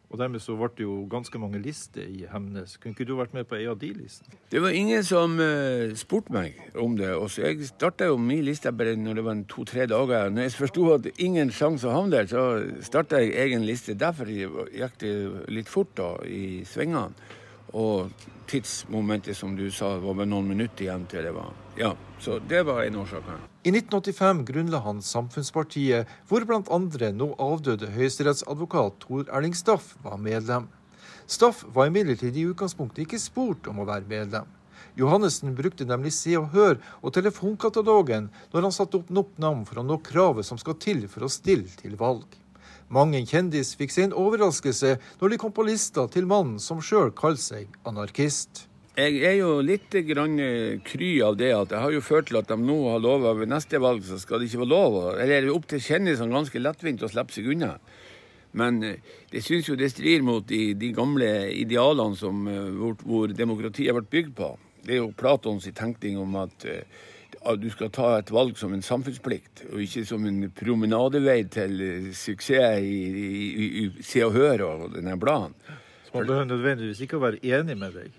Og dermed så ble det jo ganske mange lister i Hemnes. Kunne ikke du vært med på ei av de listene? Det var ingen som uh, spurte meg om det. Og så Jeg starta jo min liste bare når det var to-tre dager. Når jeg forsto at ingen sjanse å havne der, så starta jeg egen liste. Derfor gikk det litt fort da, i svingene. Og tidsmomentet, som du sa, var bare noen minutter igjen til det var Ja, så det var en årsak. I 1985 grunnla han Samfunnspartiet, hvor bl.a. nå avdøde høyesterettsadvokat Tor Erling Staff var medlem. Staff var imidlertid i utgangspunktet ikke spurt om å være medlem. Johannessen brukte nemlig Se og Hør og telefonkatalogen når han satte opp nok navn for å nå kravet som skal til for å stille til valg. Mange en kjendis fikk seg en overraskelse når de kom på lista til mannen som sjøl kalte seg anarkist. Jeg er jo litt grann eh, kry av det at det har jo ført til at de nå har lova ved neste valg så skal det ikke være lov. Eller er det opp til kjendisene ganske lettvint å slippe seg unna. Men eh, det syns jo det strir mot de, de gamle idealene som, eh, hvor, hvor demokratiet har vært bygd på. Det er jo Platons tenkning om at at du skal ta et valg som en samfunnsplikt, og ikke som en promenadevei til suksess i, i, i, i Se og Hør og denne bladen. Så man behøver nødvendigvis ikke å være enig med deg?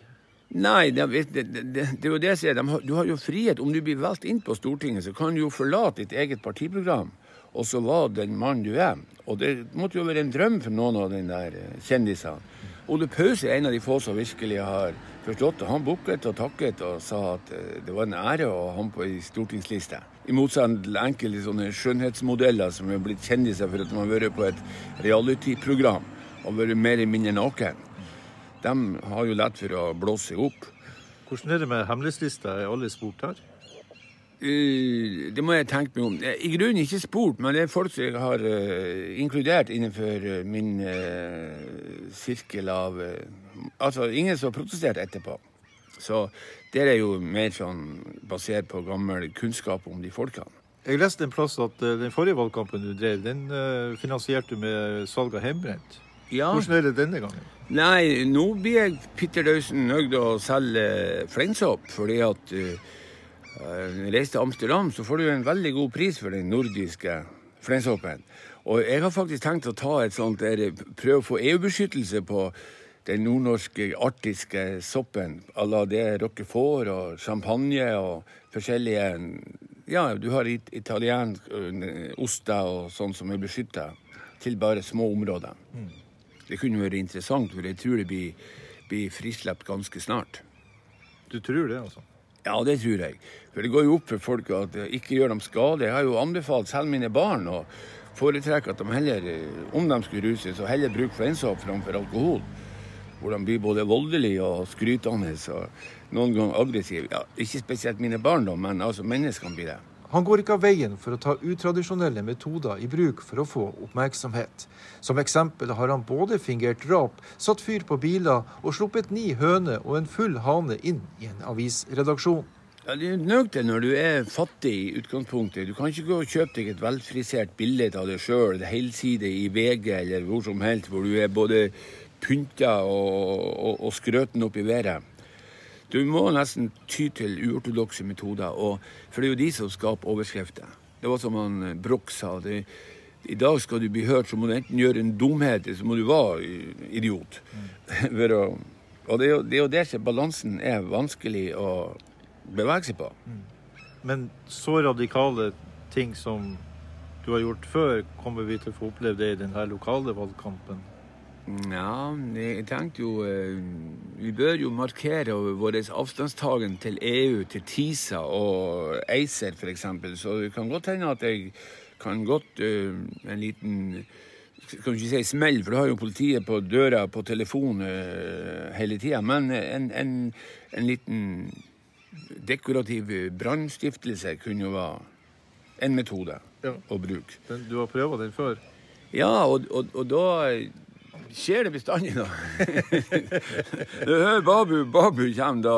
Nei, det, det, det, det er jo det jeg sier. De du har jo frihet. Om du blir valgt inn på Stortinget, så kan du jo forlate ditt eget partiprogram, og så var den mannen du er. Og det måtte jo være en drøm for noen av den der eh, kjendisene. Ole Paus er en av de få som virkelig har forstått det. Han bukket og takket og sa at eh, det var en ære å ha ham på ei stortingsliste. I motsetning til enkelte sånne skjønnhetsmodeller som er blitt kjendiser for at de har vært på et reality-program og vært mer eller mindre naken. De har jo lett for å blåse seg opp. Hvordan er det med hemmelighetslista? Er alle spurt her? Uh, det må jeg tenke meg om. I grunnen ikke spurt, men det er folk som jeg har uh, inkludert innenfor uh, min sirkel av Altså ingen som har protestert etterpå. Så det er jo mer sånn basert på gammel kunnskap om de folkene. Jeg leste en plass at den forrige valgkampen du drev, den finansierte du med salg av hjemmebrent. Ja. Hvordan er det denne gangen? Nei, nå blir jeg Pitter Dausen nøyd å selge fleinsopp, fordi at Eh, reiser til Amsterdam, så får du en veldig god pris for den nordiske fleinsoppen. Og jeg har faktisk tenkt å ta et sånt der, prøve å få EU-beskyttelse på den nordnorske arktiske soppen à la det roquefort og champagne og forskjellige Ja, du har italiensk uh, oster og sånn som er beskytta til bare små områder. Mm. Det kunne vært interessant, for jeg tror det blir, blir frislepp ganske snart. Du tror det, altså? Ja, det tror jeg. For det går jo opp for folk at ikke gjør dem skade. Jeg har jo anbefalt selv mine barn å foretrekke at de heller, om de skulle ruse, så heller bruke fleinsopp framfor alkohol. Hvor de blir både voldelige og skrytende og noen ganger aggressive. Ja, ikke spesielt mine barn, da, men altså menneskene blir det. Han går ikke av veien for å ta utradisjonelle metoder i bruk for å få oppmerksomhet. Som eksempel har han både fingert drap, satt fyr på biler og sluppet ni høner og en full hane inn i en avisredaksjon. Ja, Det er nødt til når du er fattig i utgangspunktet. Du kan ikke gå og kjøpe deg et velfrisert bilde av deg sjøl, helside i VG eller hvor som helst, hvor du er både pynta og, og, og skrøten opp i været. Du må nesten ty til uortodokse metoder, for det er jo de som skaper overskrifter. Det var som han eh, Broch sa. Det, I dag skal du bli hørt, så må du enten gjøre en dumhet, eller så må du være idiot. Mm. å, og det er, jo, det er jo der balansen er vanskelig å bevege seg på. Mm. Men så radikale ting som du har gjort før, kommer vi til å få oppleve det i denne lokale valgkampen? Ja, jeg tenkte jo eh, Vi bør jo markere vår avstandstagen til EU, til TISA og ACER f.eks. Så det kan godt hende at jeg kan godt uh, en liten skal ikke si smell, for du har jo politiet på døra på telefon uh, hele tida. Men en, en, en, liten dekorativ brannstiftelse kunne jo være en metode ja. å bruke. Den, du har prøvd den før? Ja, og, og, og da skjer det bestandig, da. du hører Babu, Babu kommer, da,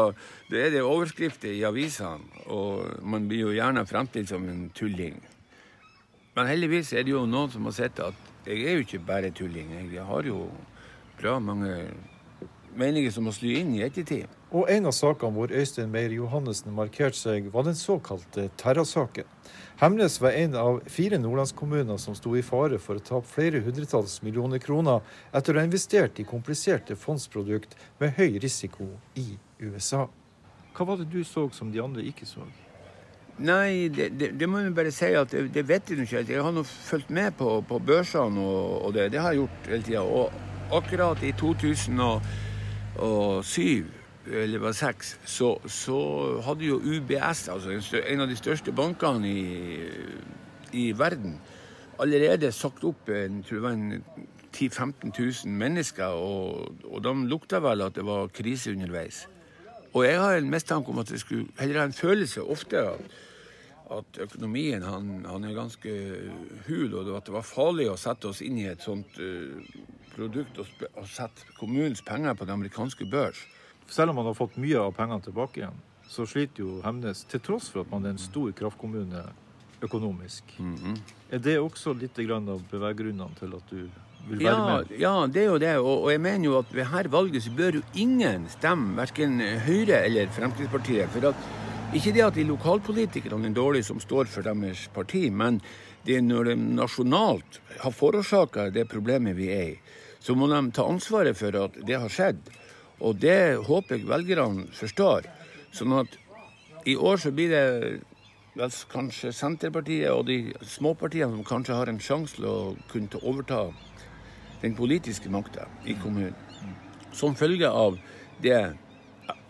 da er det overskrifter i avisene. Og man blir jo gjerne fremstilt som en tulling. Men heldigvis er det jo noen som har sett at jeg er jo ikke bare tulling. Jeg har jo bra mange meninger som må sly inn i ettertid. Og en av sakene hvor Øystein Meyer Johannessen markerte seg, var den såkalte Terra-saken. Hemnes var en av fire nordlandskommuner som sto i fare for å tape flere hundretalls millioner kroner etter å ha investert i kompliserte fondsprodukt med høy risiko i USA. Hva var det du så som de andre ikke så? Nei, det, det, det må jeg bare si at det, det vet jeg ikke. Jeg har nå fulgt med på, på børsene, og, og det, har jeg gjort hele tida. Og akkurat i 2007 eller var seks, så, så, hadde jo UBS, altså en av de største bankene i, i verden, allerede sagt opp en, tror jeg, var en 10 000-15 000 mennesker. Og, og de lukta vel at det var krise underveis. Og jeg har en mistanke om at det skulle heller en følelse ofte at, at økonomien han, han, er ganske hul, og at det var farlig å sette oss inn i et sånt uh, produkt og, og sette kommunens penger på den amerikanske børs. Selv om man har fått mye av pengene tilbake igjen, så sliter jo Hemnes, til tross for at man er en stor kraftkommune økonomisk. Mm -hmm. Er det også litt av beveggrunnene til at du vil være ja, med? Ja, det er jo det. Og, og, jeg mener jo at ved her valget så bør jo ingen stemme verken Høyre eller Fremskrittspartiet. For at ikke det at de lokalpolitikerne er dårlige som står for deres parti, men det når de nasjonalt har forårsaka det problemet vi er i, så må de ta ansvaret for at det har skjedd. Og det håper jeg velgerne forstår. Sånn at i år så blir det vel kanskje Senterpartiet og de småpartiene som kanskje har en sjanse til å kunne overta den politiske makta i kommunen. Som følge av det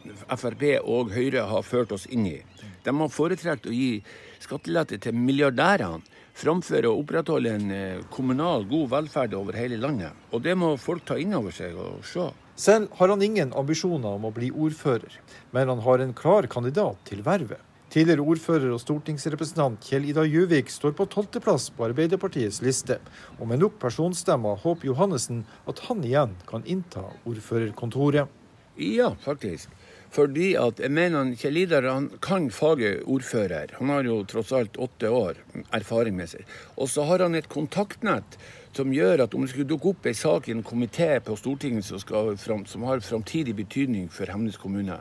Frp og Høyre har ført oss inn i. De har foretrukket å gi skattelette til milliardærene framfor å opprettholde en eh, kommunal god velferd over hele landet. Og det må folk ta inn over seg og se. Selv har han ingen ambisjoner om å bli ordfører, men han har en klar kandidat til vervet. Tidligere ordfører og stortingsrepresentant Kjell Ida Juvik står på tolvteplass på Arbeiderpartiets liste, og med nok personstemmer håper Johannessen at han igjen kan innta ordførerkontoret. Ja, faktisk. Fordi at jeg mener Kjell Idar han kan faget ordfører. Han har jo tross alt åtte år erfaring med seg. Og så har han et kontaktnett som gjør at om det skulle dukke opp en sak i en komité på Stortinget som, fram, som har framtidig betydning for Hemnes kommune,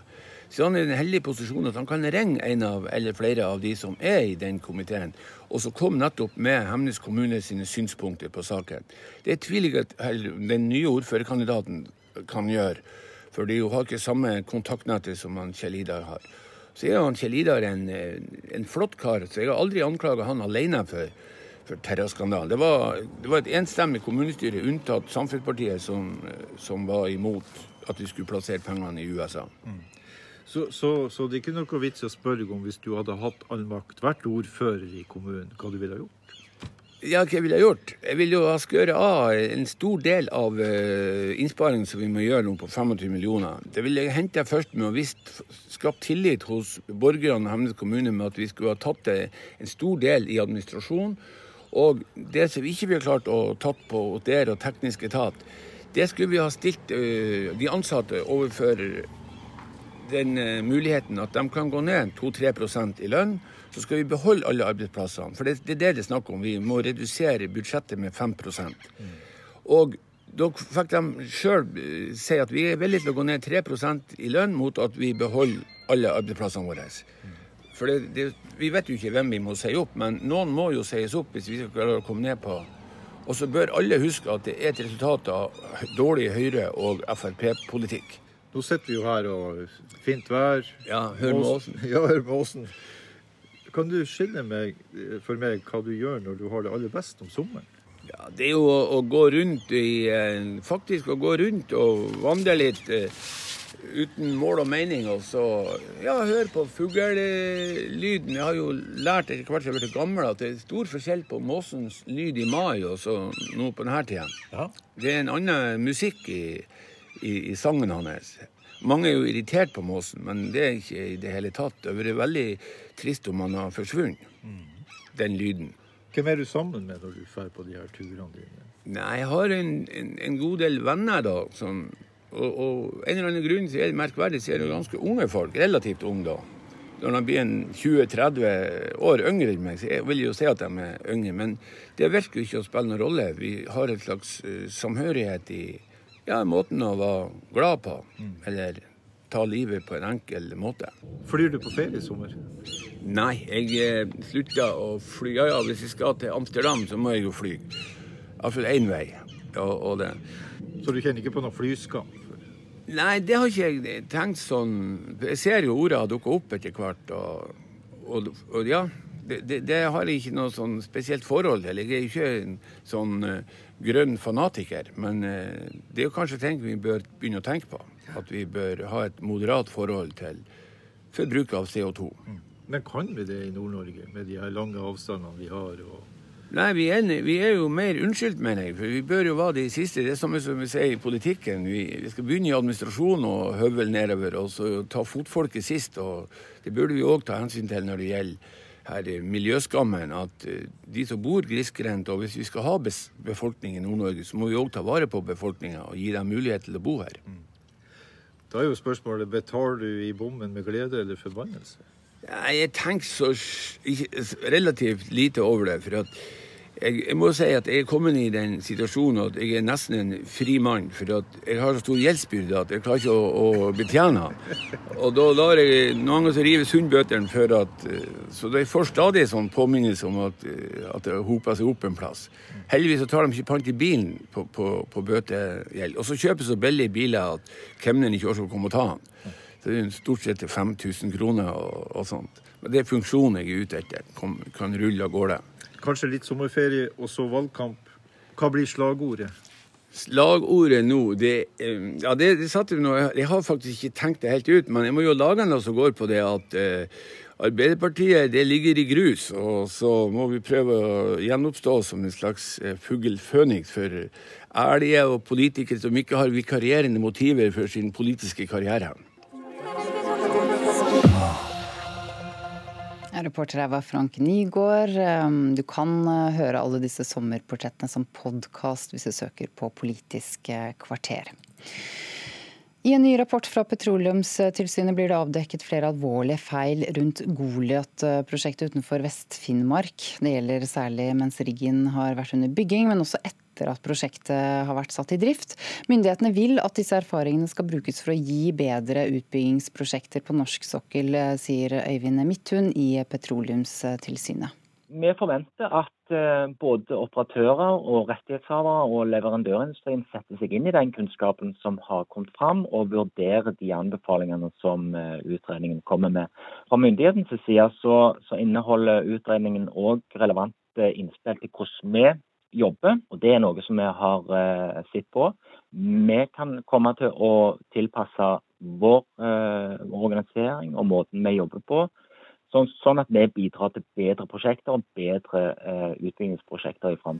så han er i den heldige posisjonen at han kan ringe en av eller flere av de som er i den komiteen, og så komme nettopp med Hemnes kommune sine synspunkter på saken. Det tviler jeg at den nye ordførerkandidaten kan gjøre, for de har ikke samme kontaktnettet som han Kjell Idar har. Så er han Kjell Idar en, en flott kar, så jeg har aldri anklaga han alene for for terrorskandalen. Det var, det var et enstemmig kommunestyre, unntatt Samfunnspartiet, som, som, var imot at vi skulle plassere pengene i USA. Mm. Så, så, så, det er ikke noe vits å spørre om hvis du hadde hatt all makt, vært ordfører i kommunen, hva du ville ha gjort? Ja, hva jeg ville gjort? Jeg ville jo ha skåret av en stor del av uh, innsparingen som vi må gjøre nå på 25 millioner. Det ville jeg hente først med å visst skapt tillit hos borgerne i Hemnes kommune med at vi skulle ha tatt en stor del i administrasjon og det som vi ikke har klart å tatt på der og teknisk etat, det skulle vi ha stilt uh, de ansatte overfor den uh, muligheten at de kan gå ned 2-3% i lønn. Så skal vi beholde alle arbeidsplassene. For det, det, er det det er snakk om. Vi må redusere budsjettet med 5 mm. Og da fikk de sjøl uh, si at vi er villige til å gå ned 3% i lønn mot at vi beholder alle arbeidsplassene våre. Mm. For det, det, vi vet jo ikke hvem vi må si opp, men noen må jo sies opp hvis vi skal klare å komme ned på. Og så bør alle huske at det er et resultat av dårlig Høyre- og Frp-politikk. Nå sitter vi jo her og fint vær. Ja, hør med åsen. Ja, hør med åsen. Kan du skille meg, for meg hva du gjør når du har det aller best om sommeren? Ja, Det er jo å, å gå rundt i eh, Faktisk å gå rundt og vandre litt. Uten mål og mening. Og så ja, høre på fuglelyden. Jeg har jo lært etter hvert som jeg har blitt gammel at det er stor forskjell på måsens lyd i mai og så nå på denne tida. Ja. Det er en annen musikk i, i, i, sangen hans. Mange er jo irritert på måsen, men det er ikke i det hele tatt. Det hadde vært veldig trist om han har forsvunnet, mm. den lyden. Hvem er du sammen med når du drar på de her turene dine? Nei, Jeg har en, en, en god del venner da, som og, og en eller annen grunn så er det merkverdig så er det ganske unge folk, relativt unge da. Når de blir 20-30 år yngre enn meg, så jeg vil jo si at de er yngre. Men det virker jo ikke å spille noen rolle. Vi har et slags uh, samhørighet i ja, måten å være glad på. Mm. Eller ta livet på en enkel måte. Flyr du på ferie i sommer? Nei, jeg eh, slutta å fly. Ja, ja, hvis jeg skal til Amsterdam, så må jeg jo fly. Iallfall én vei. Og, og det. Så du kjenner ikke på noe flyskam? Nei, det har ikke jeg tenkt sånn. Jeg ser jo ordet har dukka opp etter hvert. Og, og, og ja, det, det, det, har jeg ikke noe sånn spesielt forhold til. Jeg er ikke en sånn uh, grønn fanatiker. Men uh, det er jo kanskje ting vi bør begynne å tenke på. At vi bør ha et moderat forhold til forbruk av CO2. Mm. Men kan vi det i Nord-Norge, med de her lange avstandene vi har? og Nei, vi er, vi er, jo mer unnskyldt, mener jeg. For vi bør jo være de siste. Det er samme som vi sier i politikken. Vi, vi skal begynne i administrasjon og høvel nedover, og så ta fotfolket sist. og Det burde vi òg ta hensyn til når det gjelder her miljøskammen. At eh, de som bor grisgrendt, og hvis vi skal ha befolkning i Nord-Norge, så må vi òg ta vare på befolkninga og gi dem mulighet til å bo her. Mm. Da er jo spørsmålet betaler du i bommen med glede eller forbannelse? Jeg tenker så relativt lite over det. for at jeg, jeg, må si at jeg er kommet i den situasjonen at jeg er nesten en fri mann. For at jeg har så stor gjeldsbyrde at jeg klarer ikke å, å betjene Og da lar jeg noen ganger rives hundbøtene for at eh, Så jeg får stadig sånn påminnelse om at, eh, at det hoper seg opp en plass. Heldigvis så tar de ikke pant i bilen på, på, på bøtegjeld. Og så kjøper så billige biler at kemneren ikke orker å komme og ta den. Så det er stort sett til 5000 kroner og, og sånt. Men det er funksjonen jeg er ute etter. Kan, kan rulle av gårde. Kanskje litt sommerferie og så valgkamp. Hva blir slagordet? Slagordet nå, det, eh, ja, det, det satte vi nå, Jeg har faktisk ikke tenkt det helt ut, men jeg må jo lage noe som går på det at eh, Arbeiderpartiet det ligger i grus, og så må vi prøve å gjenoppstå som en slags eh, fugl føniks for ærlige og politikere som ikke har vikarierende motiver for sin politiske karriere. Reporter her var Frank Nygaard. Um, du kan uh, høre alle disse sommerportrettene som podkast hvis du søker på Politisk uh, kvarter. I en ny rapport fra Petroleumstilsynet blir det avdekket flere alvorlige feil rundt Goliat-prosjektet utenfor Vest-Finnmark. Det gjelder særlig mens riggen har vært under bygging, men også etter etter at prosjektet har vært satt i drift. Myndighetene vil at disse erfaringene skal brukes for å gi bedre utbyggingsprosjekter på norsk sokkel, sier Øyvind Midthun i Petroleumstilsynet. Vi forventer at eh, både operatører og rettighetshavere og leverandørindustrien setter seg inn i den kunnskapen som har kommet fram, og vurderer de anbefalingene som eh, utredningen kommer med. Fra myndighetens side så, så inneholder utredningen òg relevante innspill til hvordan vi jobber, og det er noe som vi har uh, sett på. Vi kan komme til å tilpasse vår uh, organisering og måten vi jobber på, sånn, sånn, at vi bidrar til bedre prosjekter og bedre uh, utbyggingsprosjekter i framtiden.